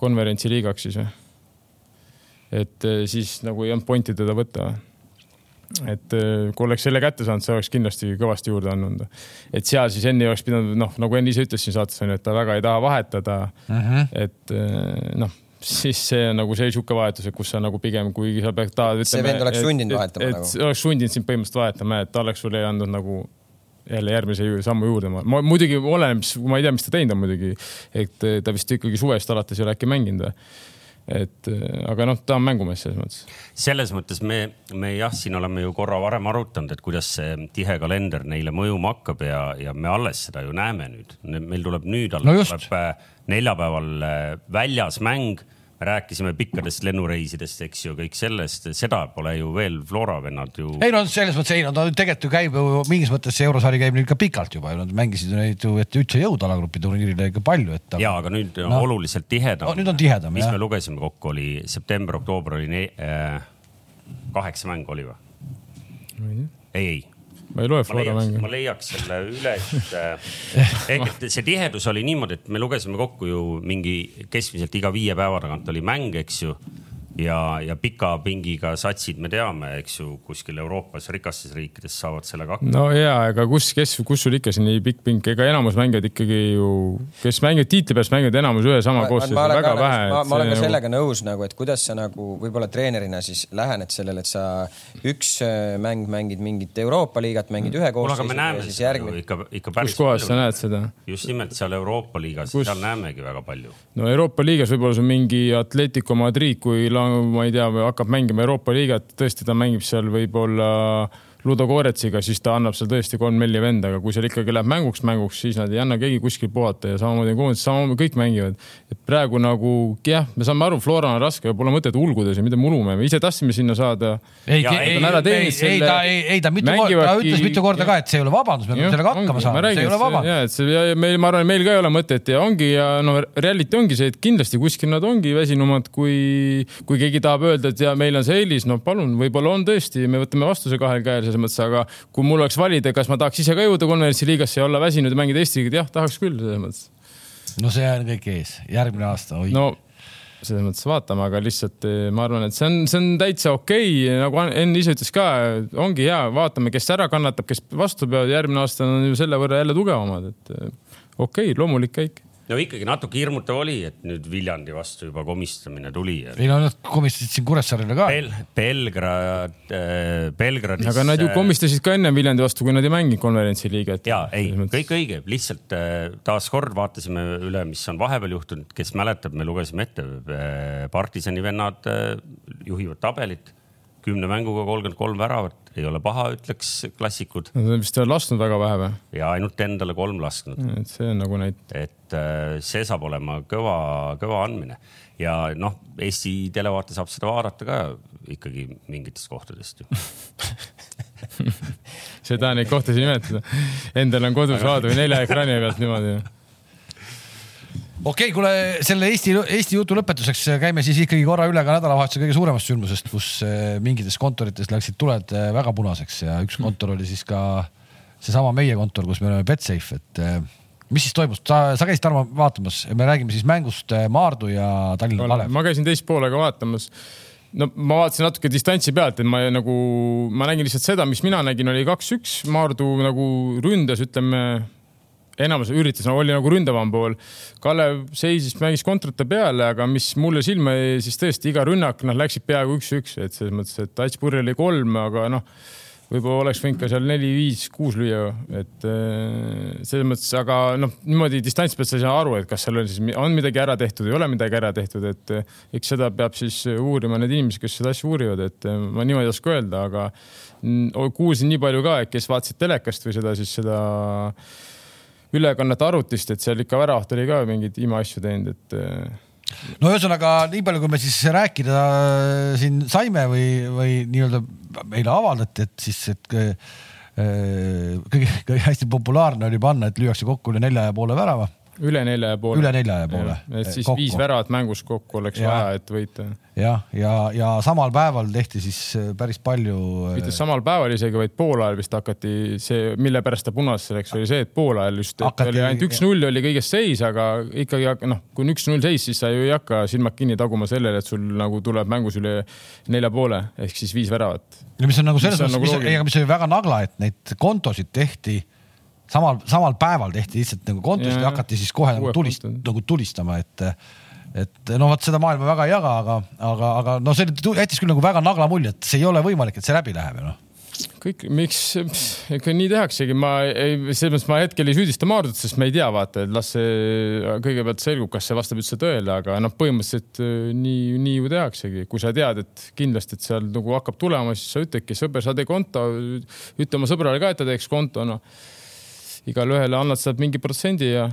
konverentsiliigaks siis või? et äh, siis nagu ei olnud pointi teda võtta. et äh, kui oleks selle kätte saanud, see oleks kindlasti kõvasti juurde andnud. et seal siis Enni oleks pidanud, noh, nagu Enn ise ütles siin saates on ju, et ta väga ei taha vahetada uh. Mhm. -huh. et noh siis see on nagu see sihuke vahetus, et kus sa nagu pigem, kuigi sa pead tahad. see vend oleks sundinud vahetama et, nagu. oleks sundinud sind põhimõtteliselt vahetama, et ta oleks sulle andnud nagu jälle järgmise sammu juurde, ma muidugi oleneb, ma ei tea, mis ta teinud on muidugi, et ta vist ikkagi suvest alates ei ole äkki mänginud või et aga noh, ta on mängumees selles mõttes. selles mõttes me, me jah, siin oleme ju korra varem arutanud, et kuidas see tihe kalender neile mõjuma hakkab ja, ja me alles seda ju näeme nüüd. meil tuleb nüüd alles no tuleb eh, neljapäeval väljas mäng rääkisime pikkadest lennureisidest, eks ju, kõik sellest, seda pole ju veel Flora vennad ju. ei no selles mõttes ei no ta tegelikult ju käib ju mingis mõttes see eurosari käib neil ka pikalt juba ju, nad mängisid neid ju, et üldse jõuda alagrupi turniirile ikka palju, et. ja, aga nüüd no, oluliselt tihedam no,. nüüd on tihedam mis jah. me lugesime kokku, oli september, oktoober oli ne, äh, kaheksa mängu oli või? ei, ei ma ei loe Flora mänge. ma leiaks selle üles. (laughs) ehk et see tihedus oli niimoodi, et me lugesime kokku ju mingi keskmiselt iga viie päeva tagant oli mäng, eks ju ja, ja pika pingiga satsid me teame, eks ju, kuskil Euroopas rikastes riikides saavad sellega hakkama. no ja, ega kus, kes, kus sul ikka see nii pikk pink, ega enamus mängijad ikkagi ju, kes mängivad tiitli pealt, mängivad enamus ühe sama koosseisu, väga ka, vähe. ma, ma olen ka nagu... sellega nõus nagu, et kuidas sa nagu võib-olla treenerina siis lähened sellele, et sa üks äh, mäng mängid mingit Euroopa liigat, mängid ühe koosseisu ja siis järgmine. ikka, ikka päris. kus kohas sa näed seda? just nimelt seal Euroopa liigas Kus..., seal näemegi väga palju. no Euroopa liigas võib-olla sul mingi Atletico Madrid, kui ma ei tea, hakkab mängima Euroopa liigat, tõesti, ta mängib seal võib-olla Ludo Koretsiga, siis ta annab seal tõesti kolm-neli venda, aga kui seal ikkagi läheb mänguks mänguks, siis nad ei anna keegi kuskil puhata ja samamoodi koondis, samamoodi kõik mängivad. et praegu nagu jah, me saame aru, Flora on raske, pole mõtet ulguda siin, mida me ulume, me ise tahtsime sinna saada. ei, ei, ei, ei ta, ei, ei ta mitu korda, ta ütles mitu korda ka, et see ei ole vabandus, me peame sellega hakkama saama, see ei ole vabandus. ja, et see, meil, ma arvan, meil ka ei ole mõtet ja ongi ja no reality ongi see, et kindlasti kuskil nad ongi väsinumad, kui, kui keegi tahab öelda, et ja meil on see eelis, no palun, võib-olla on tõesti, me võtame vastuse kahel käel selles mõttes, aga kui mul oleks valida, kas ma tahaks ise ka jõuda konverentsiliigasse ja olla väsinud ja mängida Eesti liigat, jah, tahaks küll selles mõttes. no see on kõik ees, järgmine aasta, oi. no selles mõttes vaatame, aga lihtsalt eh, ma arvan, et see on, see on täitsa okei okay., nagu Enn ise ütles ka, ongi hea, vaatame, kes ära kannatab, kes vastu peavad, järgmine aasta on ju selle võrra jälle tugevamad, et eh, okei okay,, loomulik käik no ikkagi natuke hirmutav oli, et nüüd Viljandi vastu juba komistamine tuli. ei no nad komistasid siin Kuressaarele ka Bel. Belgrad äh,, Belgradis. aga nad ju äh, komistasid ka enne Viljandi vastu, kui nad ei mänginud konverentsi liiget. ja ei, kõik õige, lihtsalt äh, taaskord vaatasime üle, mis on vahepeal juhtunud, kes mäletab, me lugesime ette, partisani vennad juhivad tabelit kümne mänguga kolmkümmend kolm väravat, ei ole paha, ütleks klassikud. Nad on vist lasknud väga vähe või? ja ainult endale kolm lasknud. et see on nagu näit-. et äh, see saab olema kõva, kõva andmine ja noh, Eesti televaate saab seda vaadata ka ikkagi mingitest kohtadest ju (laughs) ei taha neid kohtasid nimetada. Endal on kodus (laughs) vaadav nelja ekraani pealt niimoodi okei okay,, kuule selle Eesti, Eesti jutu lõpetuseks käime siis ikkagi korra üle ka nädalavahetuse kõige suuremast sündmusest, kus eh, mingites kontorites läksid tuled eh, väga punaseks ja üks kontor oli siis ka seesama meie kontor, kus me oleme Betsafe, et eh, mis siis toimus, sa, sa käisid Tarmo vaatamas, me räägime siis mängust Maardu ja Tallinna Kalev. ma käisin teist poolega vaatamas. No ma vaatasin natuke distantsi pealt, et ma nagu, ma nägin lihtsalt seda, mis mina nägin, oli kaks-üks, Maardu nagu ründas, ütleme enamus üritas no,, oli nagu ründavam pool. Kalev seisis, mängis kontrate peale, aga mis mulle silma jäi, siis tõesti iga rünnak, noh, läksid peaaegu üks-üks, et selles mõttes, et Atspurri oli kolm, aga noh, võib-olla oleks võinud ka seal neli-viis-kuus lüüa, et äh, selles mõttes, aga noh, niimoodi distantsi pealt sa ei saa aru, et kas seal on siis, on midagi ära tehtud, ei ole midagi ära tehtud, et äh, eks seda peab siis uurima need inimesed, kes seda asja uurivad, et äh, ma niimoodi ei oska öelda, aga kuulsin nii palju ka, et kes vaatasid telekast või seda siis seda ülekannet arvutist, et seal ikka väravat oli ka mingeid imeasju teinud, et. Eh, no ühesõnaga, nii palju, kui me siis rääkida äh, siin saime või, või nii-öelda meile avaldati, et siis, et äh, kõige, kõige hästi populaarne oli panna, et lüüakse kokku üle nelja ja poole värava üle nelja ja poole. üle nelja ja poole. et siis kokku. viis väravat mängus kokku oleks ja. vaja, et võita. jah, ja, ja, ja samal päeval tehti siis äh, päris palju. Äh, mitte samal päeval isegi, vaid poolajal vist hakati see, mille pärast ta punaseks läks, oli see, et poolajal just hakati... oli ainult üks-null oli kõigest seis, aga ikkagi noh, kui on üks-null seis, siis sa ju ei hakka silmad kinni taguma sellele, et sul nagu tuleb mängus üle nelja poole ehk siis viis väravat. ja mis on nagu selles mõttes, nagu mis, mis oli väga nagla, et neid kontosid tehti samal, samal päeval tehti lihtsalt nagu kontost ja, ja hakati siis kohe nagu tulist, nagu tulistama, et et no vot seda maailma väga ei jaga, aga, aga, aga no see jättis küll nagu väga nagla mulje, et see ei ole võimalik, et see läbi läheb ju noh. Kõik, miks, ikka nii tehaksegi, ma ei, selles mõttes ma hetkel ei süüdista Maardut, sest me ei tea, vaata, et las see kõigepealt selgub, kas see vastab üldse tõele, aga noh, põhimõtteliselt äh, nii, nii ju tehaksegi, kui sa tead, et kindlasti, et seal nagu hakkab tulema, siis sa ütledki, sõber, sa tee konto, ütle oma sõbrale ka, et ta teeks konto, noh igale ühele annad sealt mingi protsendi ja.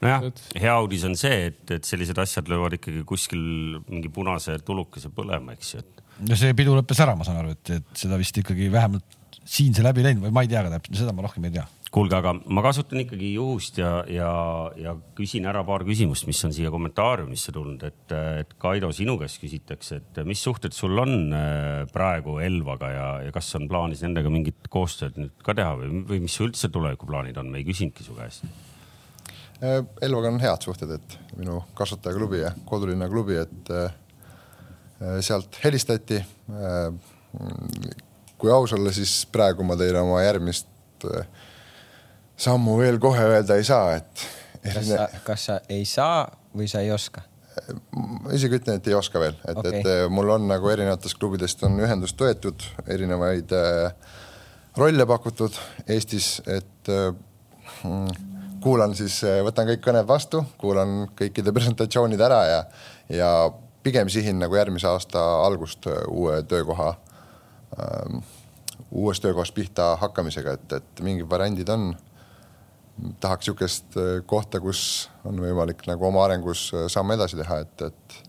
nojah, hea uudis on see, et, et sellised asjad löövad ikkagi kuskil mingi punase tulukese põlema, eks ju, et. no see pidu lõppes ära, ma saan aru, et, et seda vist ikkagi vähemalt siin see läbi läinud või ma ei tea ka täpselt, seda ma rohkem ei tea kuulge, aga ma kasutan ikkagi juhust ja, ja, ja küsin ära paar küsimust, mis on siia kommentaariumisse tulnud, et, et Kaido, sinu käest küsitakse, et mis suhted sul on äh, praegu Elvaga ja, ja kas on plaanis nendega mingit koostööd nüüd ka teha või, või mis üldse tulevikuplaanid on, me ei küsinudki su käest. Äh, Elvaga on head suhted, et minu kasvatajaklubi ja kodulinna klubi, et äh, sealt helistati. kui aus olla, siis praegu ma teile oma järgmist sammu veel kohe öelda ei saa, et. kas sa, kas sa ei saa või sa ei oska? ma isegi ütlen, et ei oska veel, et okay., et eh, mul on nagu erinevatest klubidest on ühendust võetud, erinevaid äh, rolle pakutud Eestis, et äh, kuulan siis, võtan kõik kõned vastu, kuulan kõikide presentatsioonid ära ja, ja pigem sihin nagu järgmise aasta algust uue töökoha äh,, uues töökohas pihta hakkamisega, et, et mingid variandid on tahaks niisugust äh, kohta, kus on võimalik nagu oma arengus äh, samme edasi teha, et, et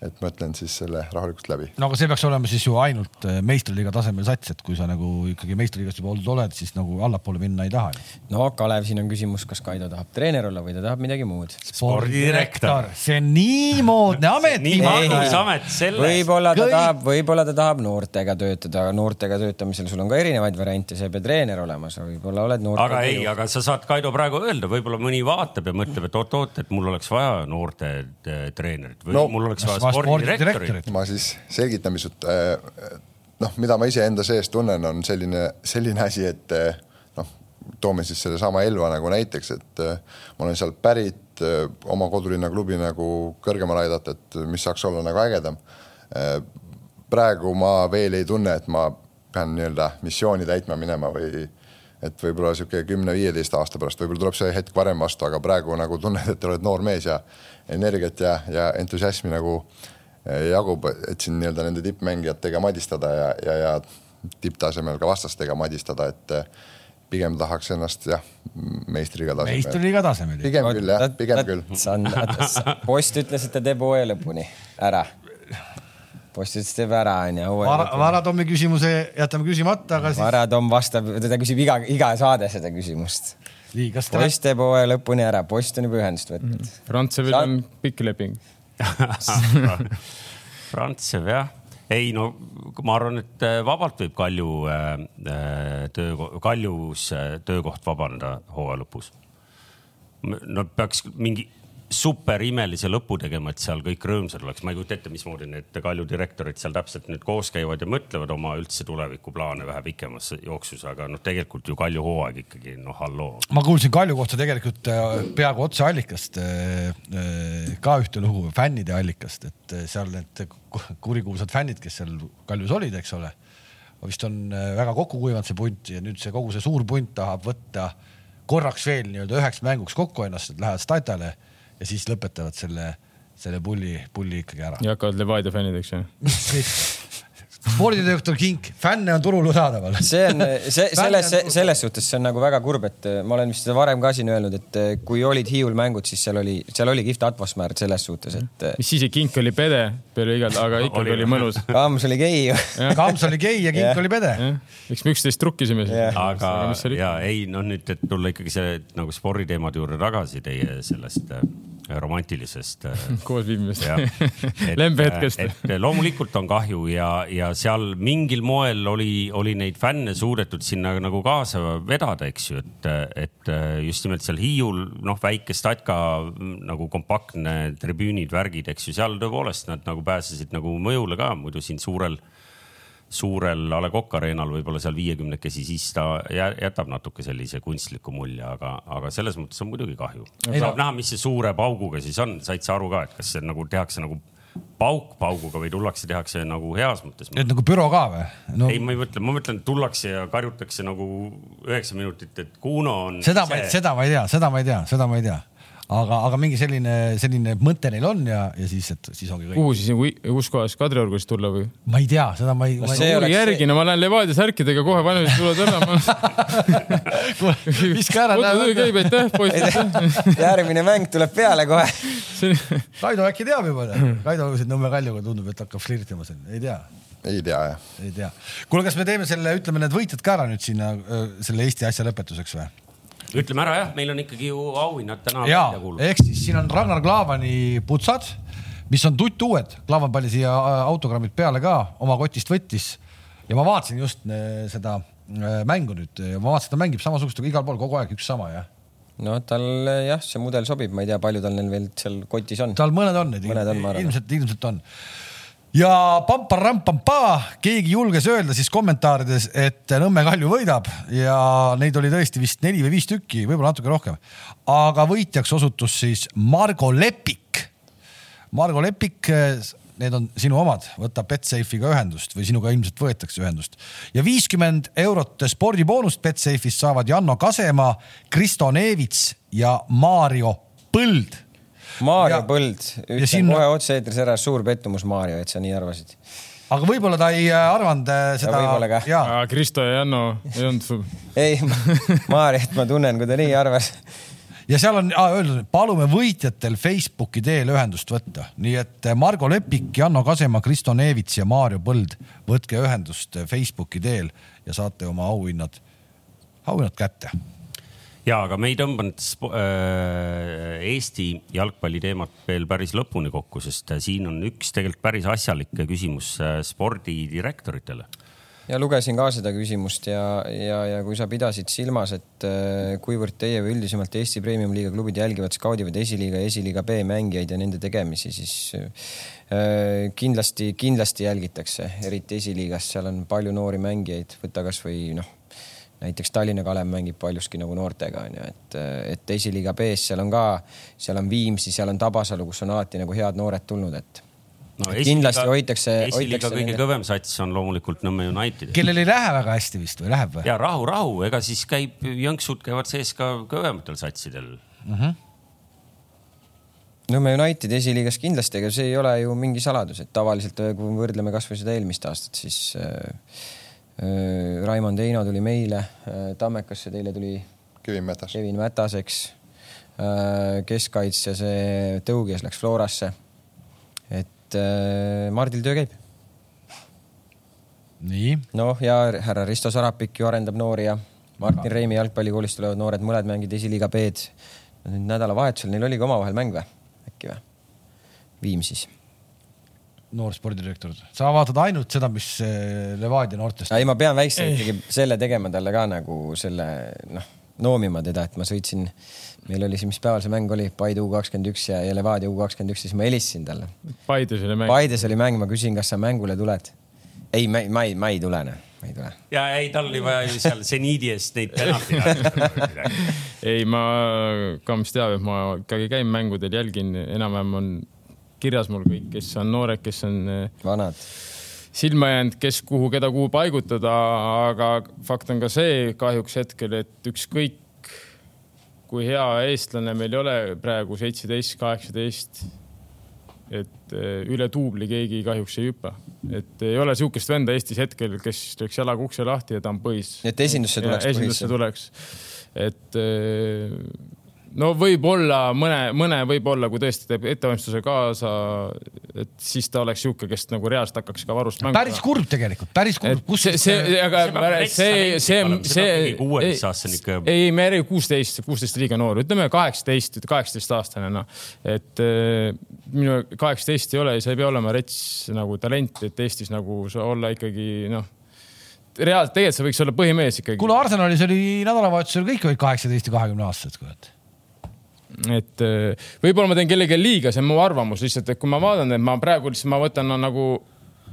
et mõtlen siis selle rahulikult läbi. no aga see peaks olema siis ju ainult äh, meistriliiga tasemel sats, et kui sa nagu ikkagi meistriliigas juba olnud oled, siis nagu allapoole minna ei taha. no Kalev, siin on küsimus, kas Kaido tahab treener olla või ta tahab midagi muud? spordidirektor, see on nii moodne amet. nii magus amet selles. võib-olla ta Kõik... tahab, võib-olla ta tahab noortega töötada, noortega töötamisel sul on ka erinevaid variante, sa ei pea treener olema, sa võib-olla oled noorte. aga ei, aga sa saad Kaido praegu öelda, võib-olla mõni vaatab ja mõtleb, et oot-oot, et mul oleks vaja noorte äh, treenerit või no, mul oleks vaja spordidirektorit. ma siis selgitan pisut. Äh, noh, mida ma iseenda sees tunnen, on selline, selline asi, et äh, noh, toome siis sellesama Elva nagu näiteks, et äh, ma olen sealt pärit, oma kodulinna klubi nagu kõrgemale aidata, et mis saaks olla nagu ägedam. praegu ma veel ei tunne, et ma pean nii-öelda missiooni täitma minema või et võib-olla niisugune kümne-viieteist aasta pärast, võib-olla tuleb see hetk varem vastu, aga praegu nagu tunned, et oled noor mees ja energiat ja, ja entusiasmi nagu jagub, et siin nii-öelda nende tippmängijatega madistada ja, ja, ja tipptasemel ka vastastega madistada, et pigem tahaks ennast jah, meistriliiga tasemel. meistriliiga tasemel. pigem küll jah, pigem küll. post ütles, et ta teeb hooaja lõpuni ära. Post ütles, teeb ära onju. Vara-Tommi küsimuse jätame küsimata, aga siis. Vara-Tomm vastab, ta küsib iga, iga saade seda küsimust. post teeb hooaja lõpuni ära, post on juba ühendust võtnud mm. Frantsevil Sa... on pikk leping (laughs) Frantsev jah ei no ma arvan, et äh, vabalt võib Kalju äh, äh, töö, Kaljus töökoht vabaneda hooaja lõpus. no peaks mingi super imelise lõpu tegema, et seal kõik rõõmsad oleks. ma ei kujuta ette, mismoodi need Kalju direktorid seal täpselt nüüd koos käivad ja mõtlevad oma üldse tulevikuplaane vähe pikemas jooksus, aga noh, tegelikult ju Kalju hooaeg ikkagi noh, halloo. ma kuulsin Kalju kohta tegelikult äh, peaaegu otseallikast äh, äh, ka ühte lugu, fännide allikast, et seal need kurikuulsad fännid, kes seal Kaljus olid, eks ole, vist on väga kokku kuivanud see punt ja nüüd see kogu see suur punt tahab võtta korraks veel nii-öelda üheks mänguks kokku ennast, et lähevad Statale ja siis lõpetavad selle, selle pulli, pulli ikkagi ära. ja hakkavad Levadia fännideks jah (laughs) spordidirektor Kink, fänne on turul saadaval. see on, see, selles, selles suhtes see on nagu väga kurb, et äh, ma olen vist seda varem ka siin öelnud, et äh, kui olid Hiiul mängud, siis seal oli, seal oli kihvt atmosfäär selles suhtes, et. Äh, mis siis, et Kink oli pede peale igal, aga (laughs) ikkagi oli mõnus. (laughs) Kams oli gei ju. (laughs) Kams oli gei ja Kink ja. oli pede. eks me üksteist trukkisime siis. aga, aga ja ei noh, nüüd, et tulla ikkagi see nagu sporditeemade juurde tagasi teie sellest romantilisest (laughs) koosviibimist (laughs) lembehetkest. et loomulikult on kahju ja, ja seal mingil moel oli, oli neid fänne suudetud sinna nagu kaasa vedada, eks ju, et, et just nimelt seal Hiiul noh, väike statka nagu kompaktne tribüünid, värgid, eks ju, seal tõepoolest nad nagu pääsesid nagu mõjule ka, muidu siin suurel suurel A Le Coq Arena'l võib-olla seal viiekümnekesi, siis ta jätab natuke sellise kunstliku mulje, aga, aga selles mõttes on muidugi kahju. saab näha, mis see suure pauguga siis on, said sa aru ka, et kas see nagu tehakse nagu pauk pauguga või tullakse, tehakse nagu heas mõttes. et nagu büro ka või no.? ei, ma ei mõtle, ma mõtlen, tullakse ja karjutakse nagu üheksa minutit, et Kuno on. seda ma, seda ma ei tea, seda ma ei tea, seda ma ei tea aga, aga mingi selline, selline mõte neil on ja, ja siis, et siis ongi kõik. kuhu siis nagu, kus kohas Kadriorgu siis tulla või? ma ei tea, seda ma ei. no see oleks järgi, no ma lähen Levadia särkidega kohe valmis, tuled ära ma... (laughs) viska ära. töö käib, aitäh poiss. järgmine mäng tuleb peale kohe Kaido äkki teab juba, Kaido siin Nõmme Kaljuga tundub, et hakkab flirtima siin, ei tea ei tea jah. ei tea. kuule, kas me teeme selle, ütleme need võitjad ka ära nüüd sinna selle Eesti asja lõpetuseks või? Ütleme ära jah, meil on ikkagi ju auhinnad täna ja, ehk siis siin on Ragnar Klavani putsad, mis on tuttuued, Klavan pani siia äh, autogrammid peale ka, oma kotist võttis. ja ma vaatasin just äh, seda äh, mängu nüüd, ma vaatasin, ta mängib samasugust igal pool kogu aeg üks sama jah. No tal jah, see mudel sobib, ma ei tea, palju tal neil veel seal kotis on. tal mõned on, ilmselt, ilmselt on ja pampar-rampampa, keegi julges öelda siis kommentaarides, et Nõmme Kalju võidab ja neid oli tõesti vist neli või viis tükki, võib-olla natuke rohkem. aga võitjaks osutus siis Margo Lepik. Margo Lepik, need on sinu omad, võta Betsafe'iga ühendust või sinuga ilmselt võetakse ühendust. ja viiskümmend eurot spordiboonust Betsafe'ist saavad Janno Kasemaa, Kristo Neevits ja Mario Põld Maarja Põld, ütlen sinna... kohe otse-eetris ära, suur pettumus, Maarja, et sa nii arvasid. aga võib-olla ta ei äh, arvanud äh, seda. võib-olla kah. Kristo ja Janno ei olnud sul. (laughs) ei, Maarjat ma tunnen, kui ta nii arvas ja seal on öeldud, palume võitjatel Facebooki teel ühendust võtta, nii et äh, Margo Lepik, Janno Kasemaa, Kristo Neevits ja Maarjo Põld, võtke ühendust Facebooki teel ja saate oma auhinnad, auhinnad kätte ja aga me ei tõmbanud äh, Eesti jalgpalli teemat veel päris lõpuni kokku, sest äh, siin on üks tegelikult päris asjalik küsimus äh, spordidirektoritele. Ja lugesin ka seda küsimust ja, ja, ja kui sa pidasid silmas, et kuivõrd teie või üldisemalt Eesti Premium-liiga klubid jälgivad, skaudivad esiliiga ja esiliiga B mängijaid ja nende tegemisi, siis äh, kindlasti, kindlasti jälgitakse, eriti esiliigas, seal on palju noori mängijaid, võta kasvõi noh näiteks Tallinna Kalev mängib paljuski nagu noortega onju, et, et esiliiga B-s seal on ka, seal on Viimsi, seal on Tabasalu, kus on alati nagu head noored tulnud, et no, et kindlasti hoitakse. esiliiga kõige nende... kõvem sats on loomulikult Nõmme United. kellel ei lähe väga hästi vist või läheb või? ja rahu, rahu, ega siis käib, jõnksud käivad sees ka kõvematel satsidel mm. -hmm. Nõmme United esiliigas kindlasti, ega see ei ole ju mingi saladus, et tavaliselt kui me võrdleme kasvõi seda eelmist aastat, siis äh, Äh, Raimond Heino tuli meile, äh, Tammekasse teile tuli Kevin Mätas, Kevin Mätas, eks. Äh, keskkaitsja, see tõuges läks Florasse. et Mardil töö käib. nii. noh, ja härra Risto Sarapik ju arendab noori ja Martin Reimi jalgpallikoolist tulevad noored, mõned mängivad esiliiga B-d. nüüd nädalavahetusel neil oli ka omavahel mäng või, äkki või? Viimsis noor spordidirektor, sa vaatad ainult seda, mis eh, Levadia noortest. ei, ma pean väikse ikkagi selle tegema talle ka nagu selle noh, noomima teda, et ma sõitsin, meil oli see, mis päeval see mäng oli, Paide U kakskümmend üks ja, ja Levadia U kakskümmend üks, siis ma helistasin talle. Paides oli mäng. Paides oli mäng, ma küsin, kas sa mängule tuled. ei, ma ei, ma ei, ma ei tule, noh, ma ei tule. ja ei, tal oli vaja ju seal seniidi eest neid penaltid (laughs) ei, ma, Kams teab, et ma ikkagi käin mängudel, jälgin, enam-vähem on kirjas mul kõik, kes on noored, kes on eh, vanad silma jäänud, kes kuhu, keda kuhu paigutada, aga fakt on ka see kahjuks hetkel, et ükskõik kui hea eestlane meil ei ole praegu seitseteist, kaheksateist, et eh, üle duubli keegi kahjuks ei hüppa, et ei ole sihukest venda Eestis hetkel, kes lööks jalaga ukse lahti ja ta on põhis. et esindusse tuleks. esindusse tuleks, et eh, no võib-olla mõne, mõne võib-olla, kui tõesti teeb ettevalmistuse kaasa, et siis ta oleks sihuke, kes nagu reaalselt hakkaks ka varust mängima. päris kurb tegelikult, päris kurb. kus see, see, aga see, see, see, ikka. ei, me ei kuusteist, kuusteist liiga noor, ütleme kaheksateist, kaheksateist aastane, noh. et äh, minu kaheksateist ei ole, sa ei pea olema rets nagu talent, et Eestis nagu olla ikkagi noh reaalselt tegelikult see võiks olla põhimees ikkagi. kuule, Arsenalis oli nädalavahetusel kõik olid kaheksateist ja kahekümne aastased, kurat et äh, võib-olla ma teen kellelegi liiga, see on mu arvamus lihtsalt, et kui ma vaatan, et ma praegu lihtsalt ma võtan no, nagu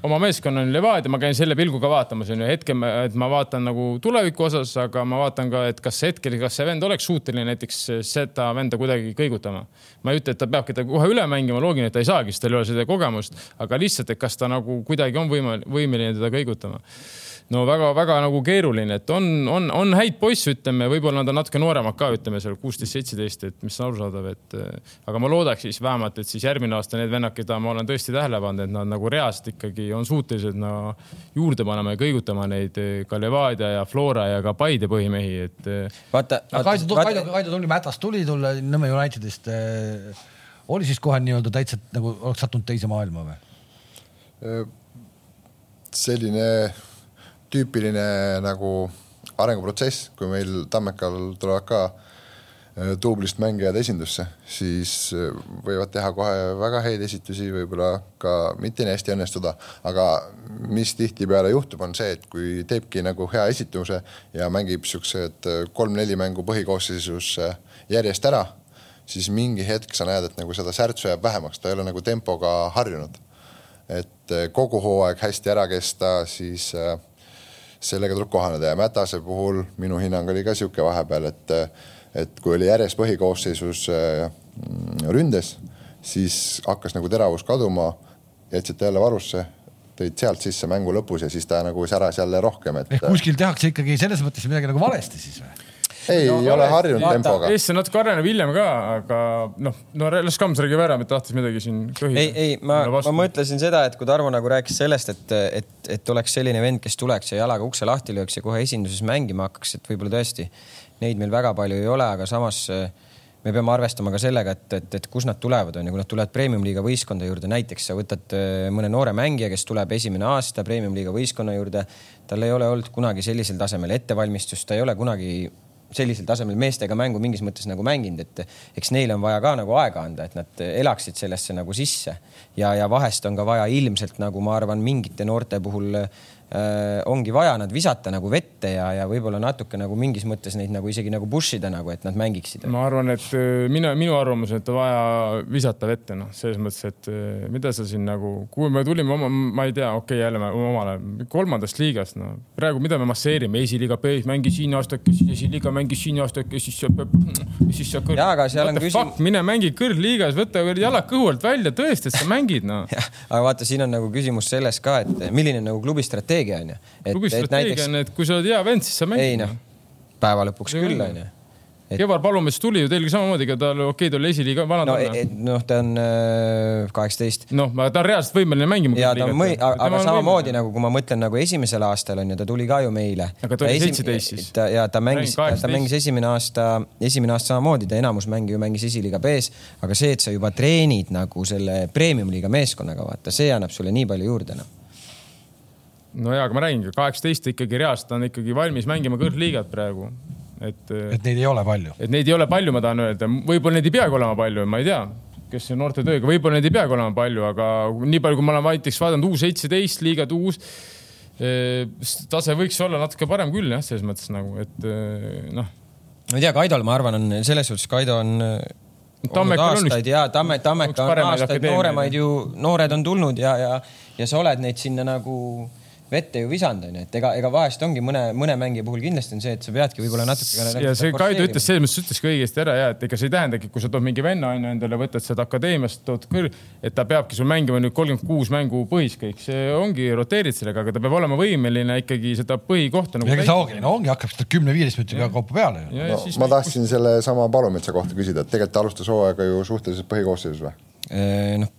oma meeskonna on Levadia, ma käin selle pilguga vaatamas, onju, hetkel, et ma vaatan nagu tuleviku osas, aga ma vaatan ka, et kas hetkel, kas see vend oleks suuteline näiteks seda venda kuidagi kõigutama. ma ei ütle, et ta peabki ta kohe üle mängima, loogiline, et ta ei saagi, sest tal ei ole seda kogemust, aga lihtsalt, et kas ta nagu kuidagi on võimeline, võimeline teda kõigutama no väga-väga nagu keeruline, et on, on, on häid poisse, ütleme, võib-olla nad on natuke nooremad ka, ütleme seal kuusteist, seitseteist, et mis on arusaadav, et aga ma loodaks siis vähemalt, et siis järgmine aasta need vennad, keda ma olen tõesti tähele pannud, et nad nagu reaalselt ikkagi on suutelised no, juurde panema ja kõigutama neid ka Levadia ja Flora ja ka Paide põhimehi, et. vaata, vaata. Kaido, Kaido, Kaido tuli Mätast tuli tulla Nõmme Unitedist eh,. oli siis kohe nii-öelda täitsa nagu oleks sattunud teise maailma või? selline tüüpiline nagu arenguprotsess, kui meil Tammekal tulevad ka äh, duublist mängijad esindusse, siis äh, võivad teha kohe väga häid esitusi, võib-olla ka mitte nii hästi õnnestuda, aga mis tihtipeale juhtub, on see, et kui teebki nagu hea esituse ja mängib siuksed äh, kolm-neli mängu põhikoosseisus järjest ära, siis mingi hetk sa näed, et nagu seda särtsu jääb vähemaks, ta ei ole nagu tempoga harjunud. et kogu hooaeg hästi ära kesta, siis äh, sellega tuleb kohaneda ja Mätase puhul minu hinnang oli ka sihuke vahepeal, et, et kui oli järjest põhikoosseisus äh, ründes, siis hakkas nagu teravus kaduma, jätsid ta jälle varusse, tõid sealt sisse mängu lõpus ja siis ta nagu säras jälle rohkem, et. ehk kuskil tehakse ikkagi selles mõttes midagi nagu valesti siis või? Ei, ei ole harjunud tempoga. Eesti on natuke areneb hiljem ka, aga noh, no las Kams räägib ära, et tahtis midagi siin köhida. ei, ei, ma, ma mõtlesin seda, et kui Tarmo nagu rääkis sellest, et, et, et oleks selline vend, kes tuleks ja jalaga ukse lahti lööks ja kohe esinduses mängima hakkaks, et võib-olla tõesti neid meil väga palju ei ole, aga samas me peame arvestama ka sellega, et, et, et kus nad tulevad, on ju, kui nad tulevad premium-liiga võistkonda juurde, näiteks sa võtad mõne noore mängija, kes tuleb esimene aasta premium-liiga võistkonna juurde, tal ei ole olnud kunagi sellisel tasemel ettevalmistust, ta ei ole kunagi sellisel tasemel meestega mängu mingis mõttes nagu mänginud, et eks neile on vaja ka nagu aega anda, et nad elaksid sellesse nagu sisse. Ja, ja vahest on ka vaja ilmselt nagu ma arvan, mingite noorte puhul äh, ongi vaja nad visata nagu vette ja, ja võib-olla natuke nagu mingis mõttes neid nagu isegi nagu push ida nagu, et nad mängiksid. ma arvan, et äh, mina, minu arvamus, et vaja visata vette, noh, selles mõttes, et äh, mida sa siin nagu, kui me tulime oma, ma ei tea, okei okay,, jälle omal ajal kolmandast liigast, no praegu, mida me masseerime, esiliiga B-s mängis siin aastakese, esiliiga mängis siin aastakese, siis sa, siis sa kõr.... jaa, aga seal on küsimus. mine mängi kõrgliigas, võta jalad kõhu alt välja, tõesti, et sa mängid, noh. (laughs) aga vaata, siin on nagu küsimus selles ka, et milline nagu klubi strateegia on ju. klubi strateegia on, et kui sa oled hea vend, siis sa mängid. ei noh, päeva lõpuks küll on ju et.... Kevar Palumets tuli ju teilgi samamoodi, ega tal okei okay,, ta oli esiliiga vana. no, noh, ta on äh, kaheksateist noh, ta on reaalselt võimeline mängima. ja ta on mõi-, aga samamoodi nagu, kui ma mõtlen nagu esimesel aastal on ju, ta tuli ka ju meile. aga ta oli seitseteist siis. ja ta mängis, ta mängis esimene aasta, esimene aasta samamoodi, ta enamus mänge ju mängis esiliiga B-s, aga see, et sa juba treenid nagu selle premium-liiga meeskonnaga, vaata, see annab sulle nii palju juurde noh no ja, aga ma räägingi, kaheksateist ikkagi reaalselt on ikkagi valmis mängima kõrgliigat praegu, et. et neid ei ole palju. et neid ei ole palju, ma tahan öelda, võib-olla neid ei peagi olema palju, ma ei tea, kes on noorte tööga, võib-olla neid ei peagi olema palju, aga nii palju, kui ma olen näiteks vaadanud U seitseteist liigat, uus eh, tase võiks olla natuke parem küll jah, selles mõttes nagu, et eh, noh. ma ei tea, Kaidol, ma arvan, on selles suhtes, Kaido on Tammekal on vist. ja Tamme, Tammeka on aastaid nooremaid ju, noored on tulnud ja, ja, ja sa oled neid sinna nagu vette ju visanud, onju, et ega, ega vahest ongi mõne, mõne mängija puhul kindlasti on see, et sa peadki võib-olla natuke. ja see Kaido ütles selles mõttes, ütleski õigesti ära ja et ega see ei tähendagi, kui sa tood mingi venna onju endale, võtad seda akadeemiast, tood kõr-, et ta peabki sul mängima nüüd kolmkümmend kuus mängu põhis kõik, see ongi, roteerid sellega, aga ta peab olema võimeline ikkagi seda põhikohta nagu. ega see ongi, no ongi, hakkab seda kümne-viieteist minutiga kaupa peale. No, ma tahtsin kus... sellesama Palumetsa kohta küsida, et tegelikult ta alustas hooaega ju suhteliselt põhikoosseisus või? noh,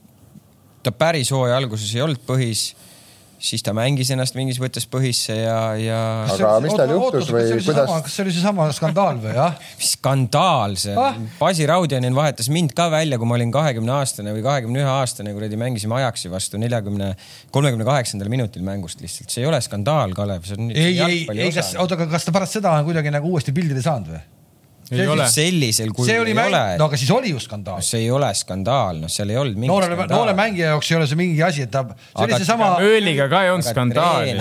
ta päris hooaja alguses ei olnud põhis siis ta mängis ennast mingis mõttes põhisse ja, ja. aga mis tal juhtus või kuidas? kas see oli seesama skandaal või jah? (laughs) skandaal see ah?, Basi Raudjanin vahetas mind ka välja, kui ma olin kahekümne aastane või kahekümne ühe aastane, kuradi mängisime Ajaxi vastu neljakümne, kolmekümne kaheksandal minutil mängust lihtsalt, see ei ole skandaal, Kalev, see on. ei, ei, ei, kas, oota, aga kas ta pärast seda on kuidagi nagu uuesti pildile saanud või? Ei ole. sellisel kujul ei mäng... ole. no aga siis oli ju skandaal. see ei ole skandaal, noh, seal ei olnud mingit noore, noore mängija jaoks ei ole see mingi asi, et ta. see oli seesama. Ööliga ka ei olnud skandaali.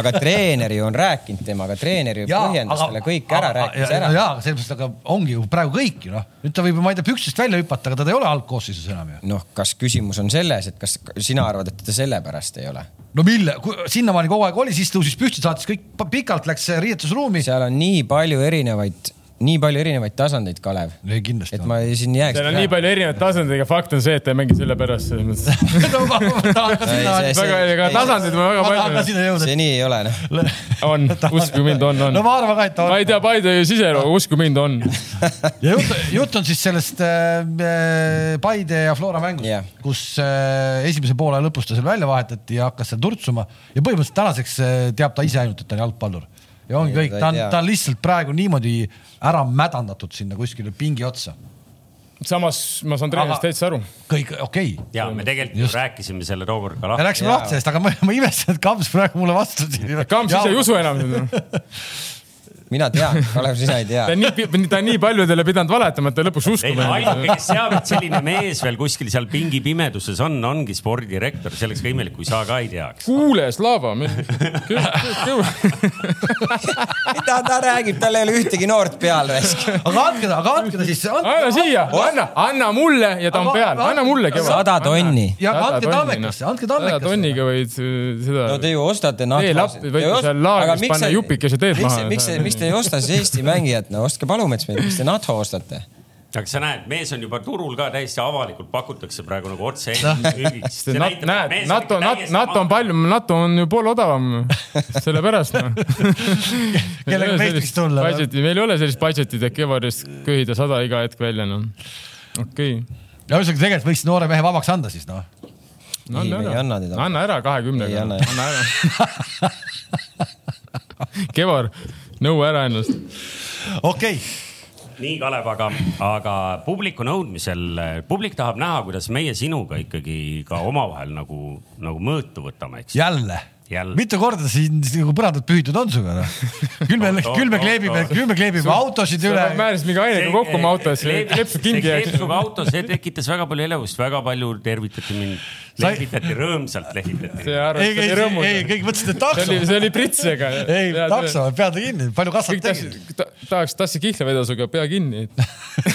aga treener ju on rääkinud temaga, treener ju põhjendas talle kõik ära, rääkis ära. jaa, aga sellepärast, aga ongi ju praegu kõik ju noh, nüüd ta võib, ma ei tea, pükstest välja hüpata, aga ta ei ole algkoosseisus enam ju. noh, kas küsimus on selles, et kas sina arvad, et ta sellepärast ei ole? no mille, sinnamaani kogu aeg oli, siis tõusis püsti, saatis kõik pikalt, läks riietusruumi. seal on nii palju erinevaid nii palju erinevaid tasandeid, Kalev. et ma siin jääks. seal on nii palju erinevaid tasandeid, aga fakt on see, et ta ei mängi selle pärast selles mõttes väga, ega tasandeid on väga palju. see nii ei ole noh. on, uskuge mind, on, on. no ma arvan ka, et on. ma ei tea Paide siseelu, uskuge mind, on. ja jutt, jutt on siis sellest äh, Paide ja Flora mängust yeah., kus äh, esimese poole lõpus ta seal välja vahetati ja hakkas seal turtsuma ja põhimõtteliselt tänaseks äh, teab ta ise ainult, et ta on jalgpallur ja ongi kõik, ta on, ta on lihtsalt praegu niimoodi ära mädandatud sinna kuskile pingi otsa samas ma saan treenerist täitsa aru. kõik okei okay.. ja me tegelikult Just. rääkisime selle tookord ka lahti. rääkisime lahti sellest, aga ma, ma imestasin, et Kams praegu mulle vastu. Kams ise ei usu enam (laughs) mina tean, Kalev, sina ei tea. ta on nii, ta on nii paljudele pidanud valetama, et ta lõpuks uskuma. ainuke, kes teab, et selline mees veel kuskil seal pingi pimeduses on, ongi spordidirektor, see oleks ka imelik, kui sa ka ei teaks. kuule, Slava. mida (laughs) ta räägib, tal ei ole ühtegi noort peal raisk. aga andke ta, aga andke ta siis. anna siia, anna, anna mulle ja ta on peal, anna mulle. sada tonni. ja andke Tammekasse, andke Tammekasse. sada tonniga võid äh, seda. no te ju ostate nahkhasid. võite seal laagris panna jupikese teed maha. miks te, miks te ei osta siis Eesti mängijat, no ostke Palumets meil, miks te NATO ostate? aga sa näed, mees on juba turul ka täiesti avalikult pakutakse praegu nagu otse müügiks. näed, NATO, NATO, NATO on palju, NATO on ju pool odavam, sellepärast noh. (laughs) kellega meistriks tulla? Budgeti, meil ei ole sellist budget'it, et Kevarist köhida sada iga hetk välja, noh. okei okay.. ja ühesõnaga tegelikult võiks noore mehe vabaks anda siis noh. no anna ära, anna ära kahekümnega, anna ära (laughs) Kevar nõua ära ennast. okei okay nii, Kalev, aga, aga publiku nõudmisel, publik tahab näha, kuidas meie sinuga ikkagi ka omavahel nagu, nagu mõõtu võtame, eks. jälle mitu korda siin nagu põrandat pühitud on sinuga noh? (laughs) küll me, küll me kleebime, küll me kleebime autosid üle. määrasid mingi ainega kokku oma autos, kingi. see kleepsub (laughs) autos, see tekitas väga palju elevust, väga palju tervitati mind. lehvitati rõõmsalt, lehvitati. ei, ei, ei, kõik mõtlesid, et takso. see oli prits, ega. ei, takso, pead kinni, palju kassad tegid? tahaks tassi kihla vedada sinuga, pea kinni (laughs)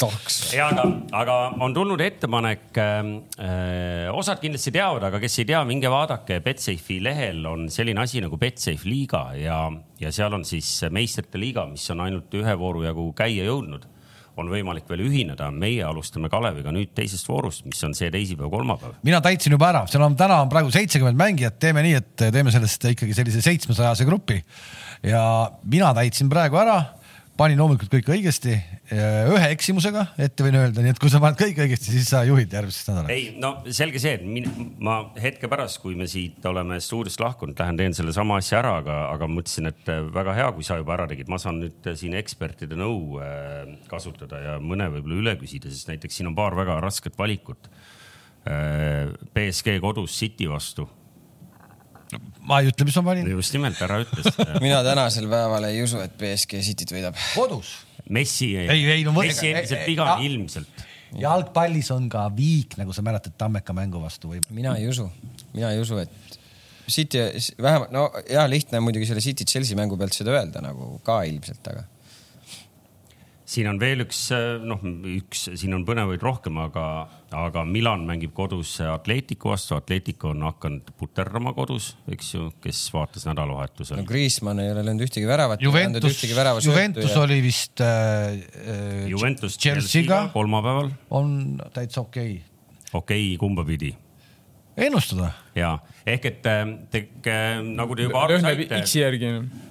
taks. ja aga, aga on tulnud ettepanek äh,, osad kindlasti teavad, aga kes ei tea, minge vaadake, Betsafe'i lehel on selline asi nagu Betsafe liiga ja, ja seal on siis meistrite liiga, mis on ainult ühe vooru jagu käia jõudnud. On võimalik veel ühineda, meie alustame Kaleviga nüüd teisest voorust, mis on see teisipäev, kolmapäev. mina täitsin juba ära, seal on täna on praegu seitsekümmend mängijat, teeme nii, et teeme sellest ikkagi sellise seitsmesajase grupi. Ja mina täitsin praegu ära panin loomulikult kõik õigesti, ühe eksimusega, ette võin öelda, nii et kui sa paned kõik õigesti, siis sa juhid järgmisest nädalast. ei no selge see, et min, ma hetke pärast, kui me siit oleme stuudiost lahkunud, lähen teen sellesama asja ära, aga, aga mõtlesin, et väga hea, kui sa juba ära tegid, ma saan nüüd siin ekspertide nõu äh, kasutada ja mõne võib-olla üle küsida, sest näiteks siin on paar väga rasket valikut. Äh, BSG kodus City vastu ma ei ütle, mis ma panin. just nimelt, ära ütle (laughs) mina tänasel päeval ei usu, et BSG Cityt võidab. kodus. Messi, ei, ei, no, Messi endiselt vigane ilmselt. jalgpallis on ka viik, nagu sa mäletad Tammeka mängu vastu või? mina ei usu, mina ei usu, et City vähemalt no ja lihtne muidugi selle City Chelsea mängu pealt seda öelda nagu ka ilmselt, aga siin on veel üks, noh, üks, siin on põnevaid rohkem, aga, aga Milan mängib kodus Atletico vastu. Atletico on hakanud puterdama kodus, eks ju, kes vaatas nädalavahetusel. no Kriismann ei ole löönud ühtegi väravat. Juventus, Juventus ja... oli vist äh, äh Juventus Chelsea'ga kolmapäeval. on täitsa okei okay.. okei okay,, kumba pidi? Ennustada. ja ehk et äh, te, äh, nagu te juba aru saite,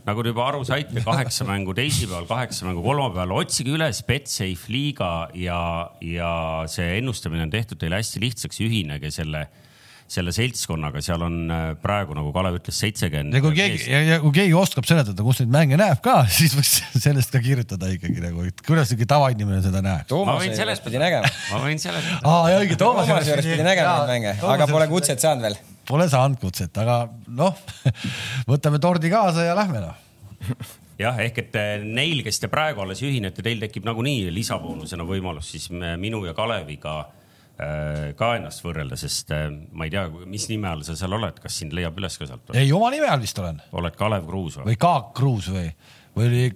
nagu te juba aru saite, kaheksa mängu teisipäeval, kaheksa mängu kolmapäeval, otsige üles Betsafe liiga ja, ja see ennustamine on tehtud teile hästi lihtsaks, ühinege selle selle seltskonnaga, seal on äh, praegu, nagu Kalev ütles, seitsekümmend. ja kui keegi, ja, ja kui keegi oskab seletada, kus neid mänge näeb ka, (laughs) siis võiks sellest ka kirjutada ikkagi nagu, et kuidas ikkagi tavainimene seda näeb. Toomas juures pidi nägema. ma võin seletada. aa, õige, Toomas juures pidi nägema neid mänge, aga pole kutset saanud veel. Pole saanud kutset, aga noh, (laughs) võtame tordi kaasa ja lähme noh jah, ehk et äh, neil, kes te praegu alles ühinete, teil tekib nagunii lisaboonusena võimalus siis minu ja Kaleviga Äh, ka ennast võrrelda, sest äh, ma ei tea, mis nime all sa seal oled, kas sind leiab üles ka sealt? ei, oma nime all vist olen. oled Kalev Kruus või? või Kaak Kruus või, või oli,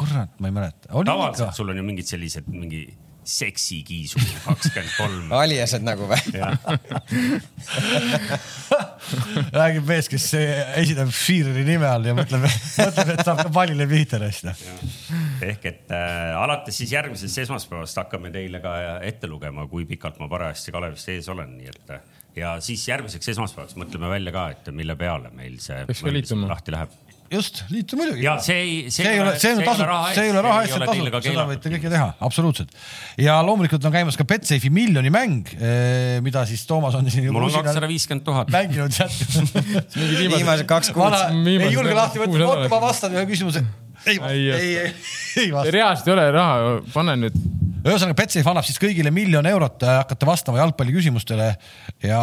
kurat, ma ei mäleta. tavaliselt sul on ju mingid sellised, mingi seksikiisu kakskümmend kolm. (laughs) aliased nagu või? (laughs) räägib mees, kes esineb Führeri nime all ja mõtleb, mõtleb, et saab ka pallile pihta raiskida. ehk et äh, alates siis järgmisest esmaspäevast hakkame teile ka ette lugema, kui pikalt ma parajasti Kalevist ees olen, nii et ja siis järgmiseks esmaspäevaks mõtleme välja ka, et mille peale meil see lahti läheb just, liitu muidugi. ja see ei, see ei ole, see ei ole tasuta, see ei ole raha eest, see on tasuta, seda võite kõike teha, absoluutselt. ja loomulikult on käimas ka Betsafe'i miljoni mäng, eh, mida siis Toomas on siin. mul on kakssada viiskümmend tuhat. mänginud (laughs) viimased kaks kuud. ei julge lahti võtta, oota, ma vastan ühe küsimuse. ei, ei, ei, ei vasta. reaalselt ei ole raha, pane nüüd ühesõnaga, Betsafe annab siis kõigile miljon eurot, hakata vastama jalgpalliküsimustele ja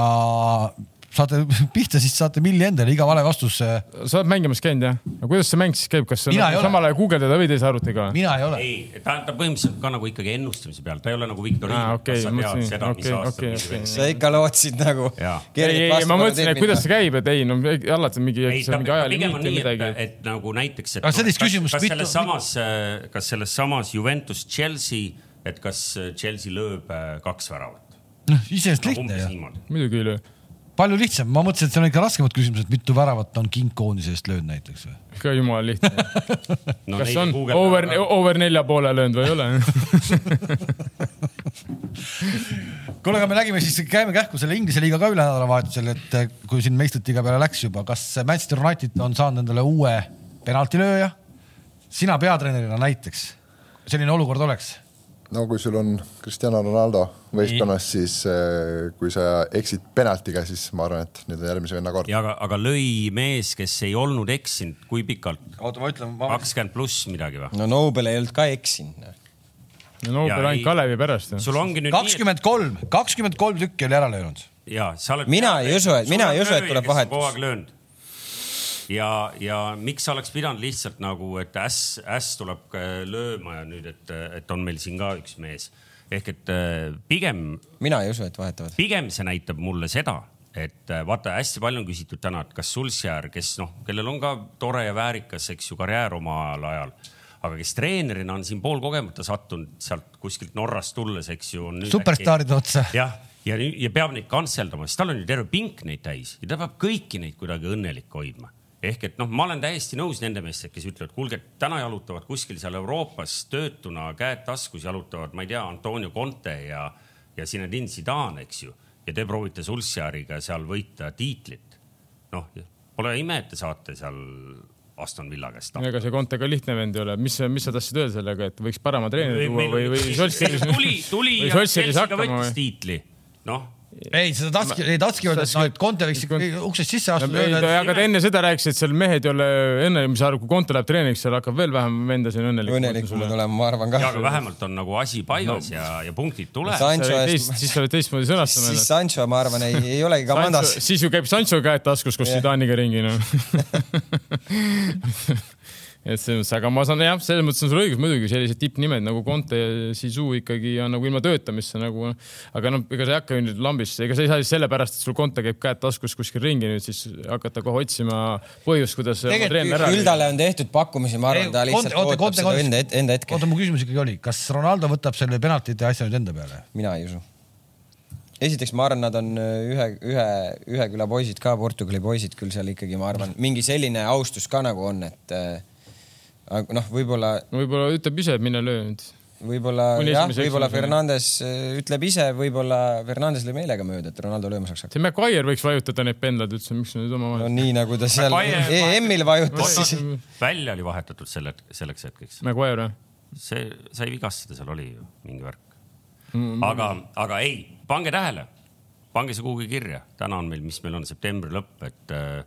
saate (laughs) pihta, siis saate milli endale, iga vale vastus. sa oled mängimas käinud jah? no kuidas see mäng siis käib, kas nagu samal ajal guugeldada või teise arvutiga? mina ei ole. ei, ta, ta põhimõtteliselt ka nagu ikkagi ennustamise peal, ta ei ole nagu viktoriin ah,. Okay, sa tead seda, mis aastal okay, okay. sa ikka lootsid nagu. ei, ei, ma mõtlesin, et kuidas see käib, et ei no alati mingi, mingi ajalimiit või midagi. et nagu näiteks. aga sellist küsimust. kas selles samas, kas selles samas Juventus Chelsea, et kas Chelsea lööb äh, kaks väravat? noh, iseenesest lihtne ju. muidugi ei löö palju lihtsam, ma mõtlesin, et seal on ikka raskemad küsimused, mitu väravat on King Koonise eest löönud näiteks või? ka jumala lihtne. (laughs) No,. kas on over, over nelja poole löönud või ei ole? (laughs) Kuule, aga me nägime siis, käime kähku selle Inglise liiga ka üle nädalavahetusel, et eh, kui siin meistrite liiga peale läks juba, kas Manchester United on saanud endale uue penaltilööja? sina peatreenerina näiteks, selline olukord oleks no kui sul on Cristiano Ronaldo võistkonnas, siis äh, kui sa eksid penaltiga, siis ma arvan, et nüüd on järgmise venna kord. ja aga, aga lõi mees, kes ei olnud eksinud, kui pikalt? oota, ma ütlen ma.... kakskümmend pluss midagi või? no Nobel ei olnud ka eksinud. no Nobel ainult Kalevi pärast. sul ongi nüüd. kakskümmend kolm, kakskümmend kolm tükki oli ära löönud ja sa oled. mina ei usu, et, mina ei usu, et tuleb vahetus. kogu aeg löönud. Ja, ja miks oleks pidanud lihtsalt nagu, et äss, äss tuleb lööma ja nüüd, et, et on meil siin ka üks mees ehk et äh, pigem. mina ei usu, et vahetavad. pigem see näitab mulle seda, et äh, vaata, hästi palju on küsitud täna, et kas Sulsjär, kes noh, kellel on ka tore ja väärikas, eks ju, karjäär omal ajal, aga kes treenerina on siin poolkogemata sattunud sealt kuskilt Norrast tulles, eks ju. superstaaride otsa. jah, ja, ja, ja peab neid kantseldama, sest tal on ju terve pink neid täis ja ta peab kõiki neid kuidagi õnnelik hoidma ehk et noh, ma olen täiesti nõus nende meestega, kes ütlevad, kuulge, täna jalutavad kuskil seal Euroopas töötuna, käed taskus, jalutavad, ma ei tea, Antonio Conte ja, ja Zinedine Zidane, eks ju. ja te proovite Sulsjariga seal võita tiitlit. noh, pole ime, et te saate seal Aston Villa käest. ega see Conte ka lihtne vend ei ole, mis, mis sa tahtsid öelda sellega, et võiks parema treeneri tuua või, või, Solskjaeris. (laughs) tuli, tuli ja Chelsea'ga võttis tiitli, noh ei, seda tahtski, ei tahtski öelda, et noh, et Conte võiks uksest sisse astuda aga ta enne seda rääkis, et seal mehed ei ole õnne, mis sa arvad, kui Conte läheb treeniks, seal hakkab veel vähem vende siin õnnelik. õnnelikumad olema, ma arvan ka. aga vähemalt on nagu asi paigas no. ja, ja punktid tulevad. siis sa pead teistmoodi sõnastama. siis Sancho, ma arvan, ei, ei olegi kamandas. siis ju käib Sancho käed taskus koos Zidaniga ringi, noh (laughs) (laughs) et selles mõttes, aga ma saan jah, selles mõttes on sul õigus, muidugi sellised tippnimed nagu Conte ja Sisu ikkagi on nagu ilma töötamisse nagu, aga noh, ega sa ei hakka ju nüüd lambis, ega sa ei saa siis sellepärast, et sul Conte käib käed taskus kuskil ringi nüüd siis hakata kohe otsima põhjust, kuidas. küll talle on tehtud pakkumisi, ma arvan, ta lihtsalt ootab oota, seda enda, enda hetke. oota, mu küsimus ikkagi oli, kas Ronaldo võtab selle penaltite asja nüüd enda peale? mina ei usu esiteks ma arvan, nad on äh, ühe, ühe, ühe küla poisid ka, Portugali poisid küll seal ikkagi, ma arvan, mingi selline austus ka nagu on, et äh, aga noh, võib-olla. võib-olla ütleb ise, et mine löö nüüd. võib-olla jah, võib-olla Fernandes äh, ütleb ise, võib-olla Fernandes lõi meelega mööda, et Ronaldo lööma saaks hakata. see Maguire võiks vajutada need pendlad üldse, miks nüüd omavahel. no nii nagu ta seal EM-il vajutas siis. välja oli vahetatud selle, selleks hetkeks. Maguire või? see sai vigastada, seal oli ju mingi värk mm. -hmm. aga, aga ei, pange tähele, pange see kuhugi kirja, täna on meil, mis meil on septembri lõpp, et äh,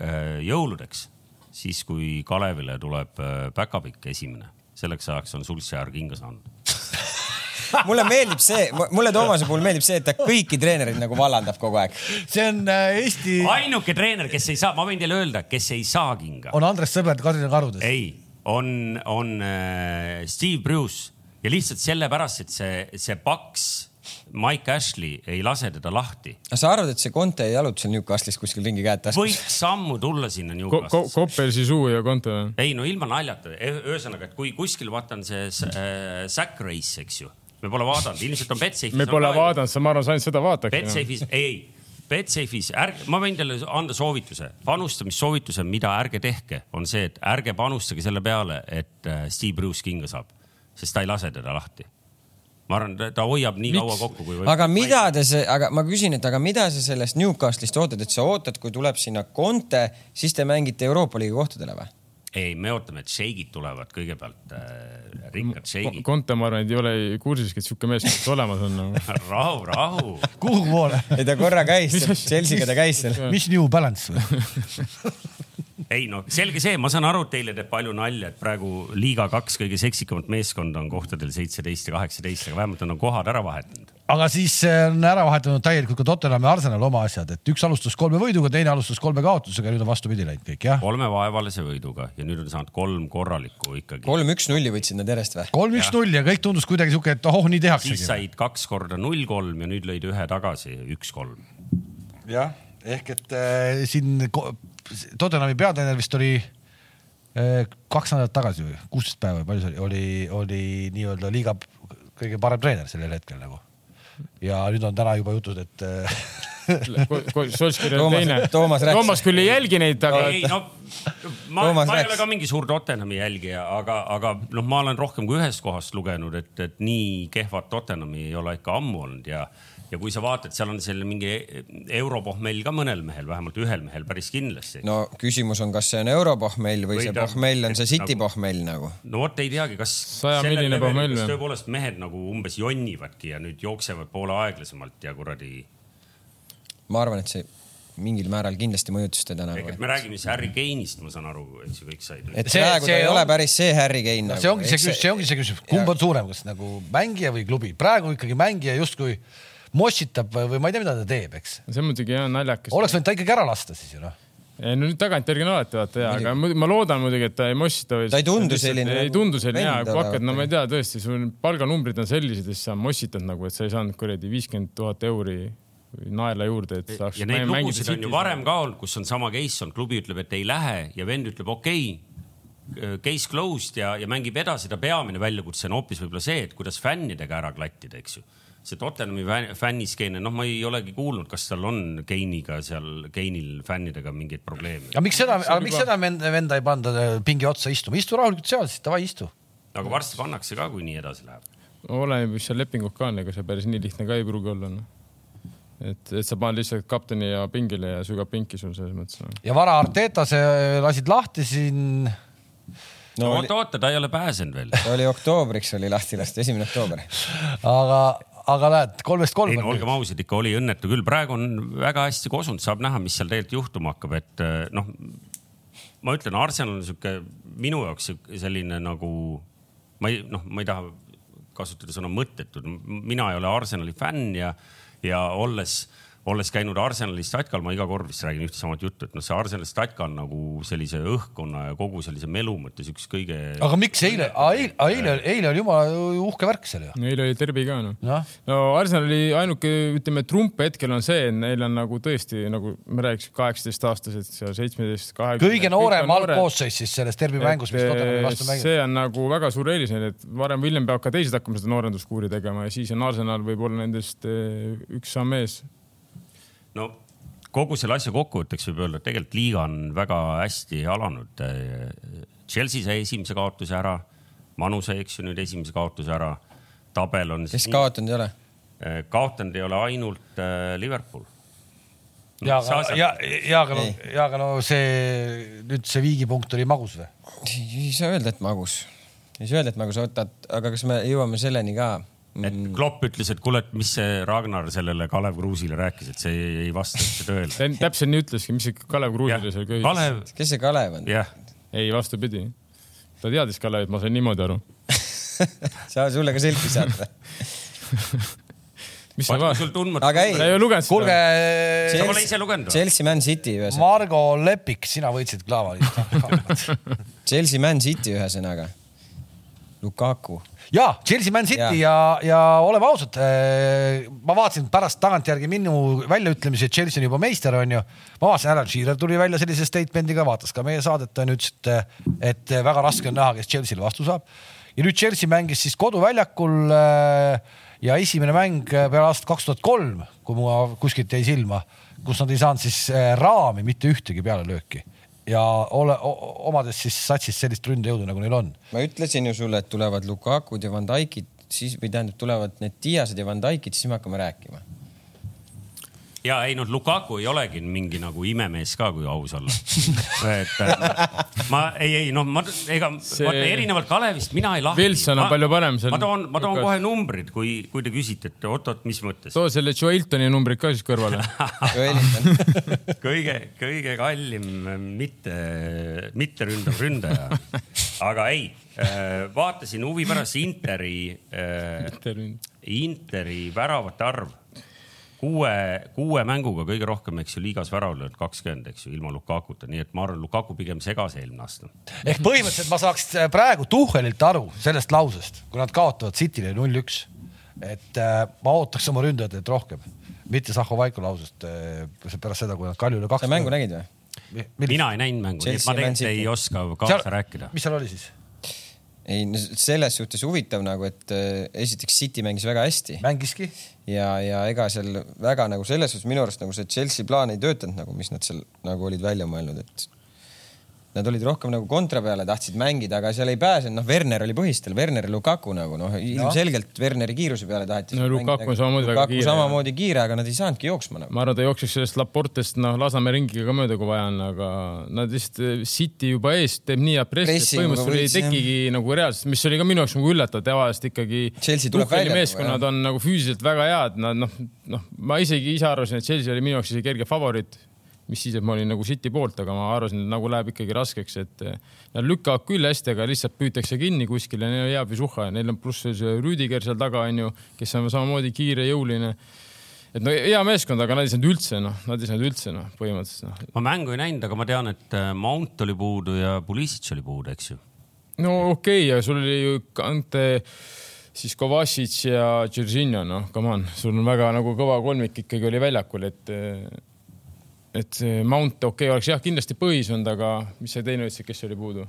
äh jõuludeks siis kui Kalevile tuleb päkapikk äh, esimene, selleks ajaks on Sulsjär kinga saanud (laughs) mulle meeldib see, mulle Toomase puhul meeldib see, et ta kõiki treenereid nagu vallandab kogu aeg. see on äh, Eesti. ainuke treener, kes ei saa, ma võin teile öelda, kes ei saa kinga. on Andres Sõbert Kadrina karudes. ei, on, on äh, Steve Bruce ja lihtsalt sellepärast, et see, see paks Mike Ashley ei lase teda lahti. sa arvad, et see Conte ei jaluta seal Newcastle'is kuskil ringi käed taskus? võiks sammu tulla sinna Newcastle'isse Ko. Koppel, Sisu ja Conte või? ei no ilma naljata, ühesõnaga, et kui kuskil vaata on see äh, sack race, eks ju, me pole vaadanud, ilmselt on Betsafe'is. me pole vaadanud, sa, ma arvan, sa ainult seda vaataks. Betsafe'is, ei, Betsafe'is ärge, ma võin teile anda soovituse, panustamissoovituse, mida ärge tehke, on see, et ärge panustage selle peale, et äh, Steve Bruce kinga saab, sest ta ei lase teda lahti ma arvan, ta hoiab nii Miks? kaua kokku kui võib. aga mida te aga ma küsin, et aga mida sa sellest Newcastle'ist ootad, et sa ootad, kui tuleb sinna Conte, siis te mängite Euroopa liiga kohtadele või? ei, me ootame, et šeigid tulevad kõigepealt äh,, rikkad šeigid. Conte, ma arvan, et ei ole kursis, et sihuke mees olemas on nagu. (laughs) rahu, rahu. kuhu poole? (laughs) ei, ta korra käis, Chelsea'ga ta käis seal. mis New Balance (laughs) ei no selge see, ma saan aru, et teile teeb palju nalja, et praegu liiga kaks kõige seksikamat meeskonda on kohtadel seitseteist ja kaheksateist, aga vähemalt nad on kohad ära vahetanud. aga siis eh, on ära vahetanud täielikult ka Tottenham ja Arsenal oma asjad, et üks alustas kolme võiduga, teine alustas kolme kaotusega, nüüd on vastupidi läinud kõik jah. kolme vaevalise võiduga ja nüüd on saanud kolm korralikku ikkagi. kolm-üks-nulli võtsid nad järjest või? kolm-üks-null ja kõik tundus kuidagi sihuke, et oh, nii tehaksegi. siis said kaks korda null-kolm ja nüüd lõid ühe tagasi, üks-kolm. jah, ehk et äh, siin Tottenhami peatreener vist oli eh, kaks nädalat tagasi või kuusteist päeva, palju see oli, oli, oli nii-öelda liiga kõige parem treener sellel hetkel nagu. ja nüüd on täna juba jutud, et Solskjaer on teine. Toomas, Toomas küll ei jälgi neid, aga. ei no ma, ma ei ole ka mingi suur Tottenhami jälgija, aga, aga noh, ma olen rohkem kui ühest kohast lugenud, et, et nii kehvat Tottenhami ei ole ikka ammu olnud ja ja kui sa vaatad, seal on seal mingi europohmell ka mõnel mehel, vähemalt ühel mehel päris kindlasti. no küsimus on, kas see on europohmell või, või see pohmell on see City nagu, pohmell nagu. no vot ei teagi, kas. sajamilline pohmell tõepoolest mehed nagu umbes jonnivadki ja nüüd jooksevad poole aeglasemalt ja kuradi. ma arvan, et see mingil määral kindlasti mõjutas teda nagu. ehk et me räägime siis Harry Kane'ist, ma saan aru, eks ju, kõik said. et see, praegu see ta ei on... ole päris see Harry Kane no,. see nagu, ongi see küsimus, see ongi see küsimus, kumb on suurem, kas nagu mängija või klubi, praegu ikkagi mängija justkui mossitab või ma ei tea, mida ta teeb, eks. see on muidugi jah naljakas. oleks võinud ta ikkagi ära lasta siis ju noh ei no nüüd tagantjärgi on alati vaata hea, aga ma loodan muidugi, et ta ei mossita või. ta ei tundu selline. ei tundu selline hea, kui hakkad, no ma ei tea, tõesti, sul palganumbrid on sellised, et sa mossitad nagu, et sa ei saanud kuradi viiskümmend tuhat euri naela juurde, et saaks. ja neid lugusid on ju varem ka olnud, kus on sama case olnud, klubi ütleb, et ei lähe ja vend ütleb okei okay,, case closed ja, ja mängib edasi. ta peamine väljakutse on hoopis võib-olla see, et kuidas fännidega ära klattida, eks ju see Tottenhami fänniskeene, noh, ma ei olegi kuulnud, kas tal on Keiniga seal, Keinil fännidega mingeid probleeme. aga miks seda, aga miks seda venda ei panda äh, pingi otsa istuma, istu rahulikult seal, siis davai istu. aga varsti pannakse ka, kui nii edasi läheb. oleneb, mis seal lepingud ka on, ega see päris nii lihtne ka ei pruugi olla no et, et sa paned lihtsalt kapteni ja pingile ja sügab pinki sul selles mõttes no.. ja vara Arteta, see lasid lahti siin no, no oota, oota, ta ei ole pääsenud veel. ta oli oktoobriks oli lahti lastud, esimene oktoober. aga, aga näed, kolmest kolm. ei no olgem ausad, ikka oli õnnetu küll, praegu on väga hästi kosunud, saab näha, mis seal tegelikult juhtuma hakkab, et eh, noh. ma ütlen, Arsenal on sihuke minu jaoks selline nagu, ma ei, noh, ma ei taha kasutada sõna mõttetu, mina ei ole Arsenali fänn ja, ja olles olles käinud Arsenali statkal, ma iga kord vist räägin ühte samat juttu, et noh, see Arsenali statka on nagu sellise õhkkonna ja kogu sellise melu mõttes üks kõige. aga miks eile, eile, eile, eile oli jumala uhke värk seal ju. eile oli derbi ka noh no.. no Arsenali ainuke, ütleme, trump hetkel on see, et neil on nagu tõesti nagu me rääkis kaheksateistaastased, seal seitsmeteist, kahekümne. kõige noorem algkoosseis siis selles derbi mängus, mis Tottenhami vastu mängib. see on nagu väga suur eelis neil, et varem või hiljem peavad ka teised hakkama seda noorenduskuuri tegema ja siis on Arsenal võib-olla nendest eh, üks samm ees no kogu selle asja kokkuvõtteks võib öelda, et tegelikult liiga on väga hästi alanud. Chelsea sai esimese kaotuse ära, Manu sai, eks ju, nüüd esimese kaotuse ära. tabel on. kes kaotanud ei ole? kaotanud ei ole ainult äh, Liverpool no,. ja, aga, ja, ja, aga no, ja, aga no see nüüd see viigipunkt oli magus või? ei saa öelda, et magus, ei saa öelda, et magus, oota, aga kas me jõuame selleni ka? Et mm. Klopp ütles, et kuule, et mis see Ragnar sellele Kalev Kruusile rääkis, et see ei, ei vasta üldse tõele. täpselt nii ütleski, mis see Kalev Kruusile seal köhis. Kalev. kes see Kalev on? ei, vastupidi. ta teadis Kalevit, ma sain niimoodi aru (laughs) saa sulle ka selfie saata (laughs) mis sa vaatad? aga ei, kuulge. sa pole ise lugenud või? Chelsea Man City ühesõnaga. Margo Lepik, sina võitsid Klaavalist (laughs) Chelsea Man City ühesõnaga. Lukaku ja Chelsea, Man City ja, ja, ja oleme ausad, eh, ma vaatasin pärast tagantjärgi minu väljaütlemisi, et Chelsea on juba meister, onju. ma vaatasin, Alan Shearer tuli välja sellise statement'iga, vaatas ka meie saadet, onju, ütles, et, et väga raske on näha, kes Chelsea'le vastu saab. ja nüüd Chelsea mängis siis koduväljakul eh, ja esimene mäng peale aastat kaks tuhat kolm, kui mul kuskilt jäi silma, kus nad ei saanud siis eh, raami mitte ühtegi pealelööki ja ole, omades siis satsis sellist ründejõudu, nagu neil on. ma ütlesin ju sulle, et tulevad Lukakud ja Van Dijkid, siis või tähendab, tulevad need Diased ja Van Dijkid, siis me hakkame rääkima ja ei noh, Lukaku ei olegi mingi nagu imemees ka, kui aus olla et ma ei, ei noh, ma ega see... vaata erinevalt Kalevist mina ei lahti. Wilson on palju parem seal. ma toon, ma toon kohe numbrid, kui, kui te küsite, et oot-oot, mis mõttes. too selle Joeltoni numbrid ka siis kõrvale (laughs) kõige, kõige kallim mitte, mitte ründav ründaja. aga ei, äh, vaatasin huvi pärast Interi, äh, Interi väravate arv kuue, kuue mänguga kõige rohkem, eks ju, liigas värav löönud kakskümmend, eks ju, ilma Lukakuta, nii et ma arvan, Lukaku pigem segas eelmine aasta. ehk põhimõtteliselt ma saaks äh, praegu Tuhhelilt aru sellest lausest, kui nad kaotavad City'le null-üks. et äh, ma ootaks oma ründajatelt rohkem, mitte Zahho Vaiko lausest äh, pärast seda, kui nad Kaljule kaks. sa mängu nägid või? mina ei näinud mängu, nii et ma tegelikult ei oska kaasa seal, rääkida. mis seal oli siis? Ei, selles suhtes huvitav nagu, et äh, esiteks City mängis väga hästi. mängiski. ja, ja ega seal väga nagu selles suhtes minu arust nagu see Chelsea plaan ei töötanud nagu, mis nad seal nagu olid välja mõelnud, et Nad olid rohkem nagu kontra peale, tahtsid mängida, aga seal ei pääsenud, noh, Werner oli põhistel, Werner ja Lukaku nagu noh, ilmselgelt Werneri kiiruse peale taheti. no Lukaku on samamoodi väga kiire. samamoodi kiire, aga nad ei saanudki jooksma nagu. ma arvan, ta jookseks sellest Laportest, noh, Lasnamäe ringiga ka mööda, kui vaja on, aga nad lihtsalt, City juba ees teeb nii head pressi, et põhimõtteliselt ei tekigi jah. nagu reaalselt, mis oli ka minu jaoks nagu üllatav, tavaliselt ikkagi. meeskonnad nagu, on nagu füüsiliselt väga head, nad noh, noh, ma isegi ise arvasin, et Chelsea oli minu jaoks isegi kerge favoriit mis siis, et ma olin nagu City poolt, aga ma arvasin, et nagu läheb ikkagi raskeks, et eh, nad lükkavad küll hästi, aga lihtsalt püütakse kinni kuskile, neil on hea pisuhha ja neil on pluss see Rüüdiger seal taga onju, kes on samamoodi kiire, jõuline et no hea meeskond, aga nad ei saanud üldse noh, nad ei saanud üldse noh, põhimõtteliselt noh. ma mängu ei näinud, aga ma tean, et äh, Mount oli puudu ja Pulisic oli puudu, eks ju. no okei okay,, aga sul oli ju Kante, siis Kovacic ja Džeržinja, noh, come on, sul on väga nagu kõva kolmik ikkagi oli väljakul, et et see Mount, okei okay,, oleks jah, kindlasti põhis olnud, aga mis see teine ütles, kes oli puudu?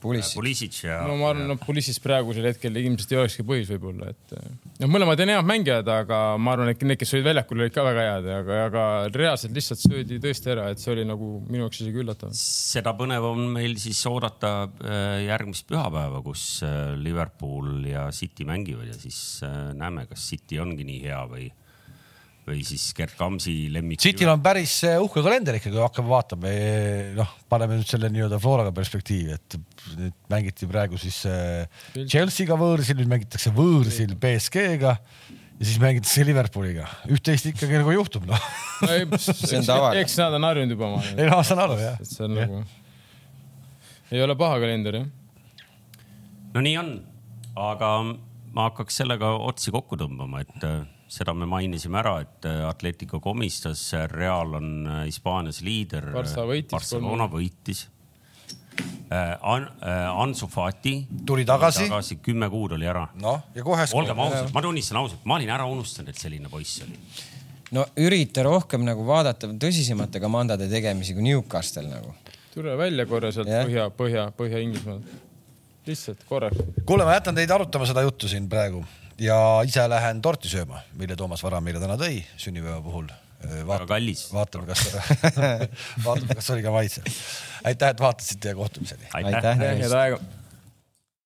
Pulisic ja. no ma arvan, no Pulisic praegusel hetkel ilmselt ei olekski põhis võib-olla, et noh, mõlemad on head mängijad, aga ma arvan, et need, kes olid väljakul, olid ka väga head, aga, aga reaalselt lihtsalt söödi tõesti ära, et see oli nagu minu jaoks isegi üllatav. seda põnev on meil siis oodata äh, järgmist pühapäeva, kus äh, Liverpool ja City mängivad ja siis näeme, kas City ongi nii hea või või siis Gerd Kamsi lemmik. Cityl on päris eh, uhke kalender ikkagi, kui hakkame vaatama, noh, paneme nüüd selle nii-öelda Floraga perspektiivi, et nüüd mängiti praegu siis eh, Chelsea'ga võõrsil, nüüd mängitakse võõrsil BSG-ga ja siis mängitakse Liverpooliga. üht-teist ikkagi nagu juhtub, noh. (laughs) see on tavaline. eks nad on harjunud juba. ei no ma saan aru jah. see on nagu, ei ole paha kalender jah. no nii on, aga ma hakkaks sellega otsi kokku tõmbama, et äh, seda me mainisime ära, et äh, Atletico komistas, Real on äh, Hispaanias liider. Barcelona võitis. Äh, An, Ansu Fati tuli tagasi, tagasi, kümme kuud oli ära. noh, ja kohe. olgem ausad, ma tunnistan ausalt, ma olin ära unustanud, et selline poiss oli. no ürita rohkem nagu vaadata tõsisemate komandode tegemisi kui Newcastle nagu. tule välja korra sealt yeah. põhja, põhja, Põhja-Inglismaalt. lihtsalt korraks. kuule, ma jätan teid arutama seda juttu siin praegu ja ise lähen torti sööma, mille Toomas Vara meile täna tõi sünnipäeva puhul. väga kallis. vaatame, kas (laughs) vaatame, kas oli ka maitsev. aitäh, et vaatasite ja kohtumiseni. aitäh, aitäh, head aega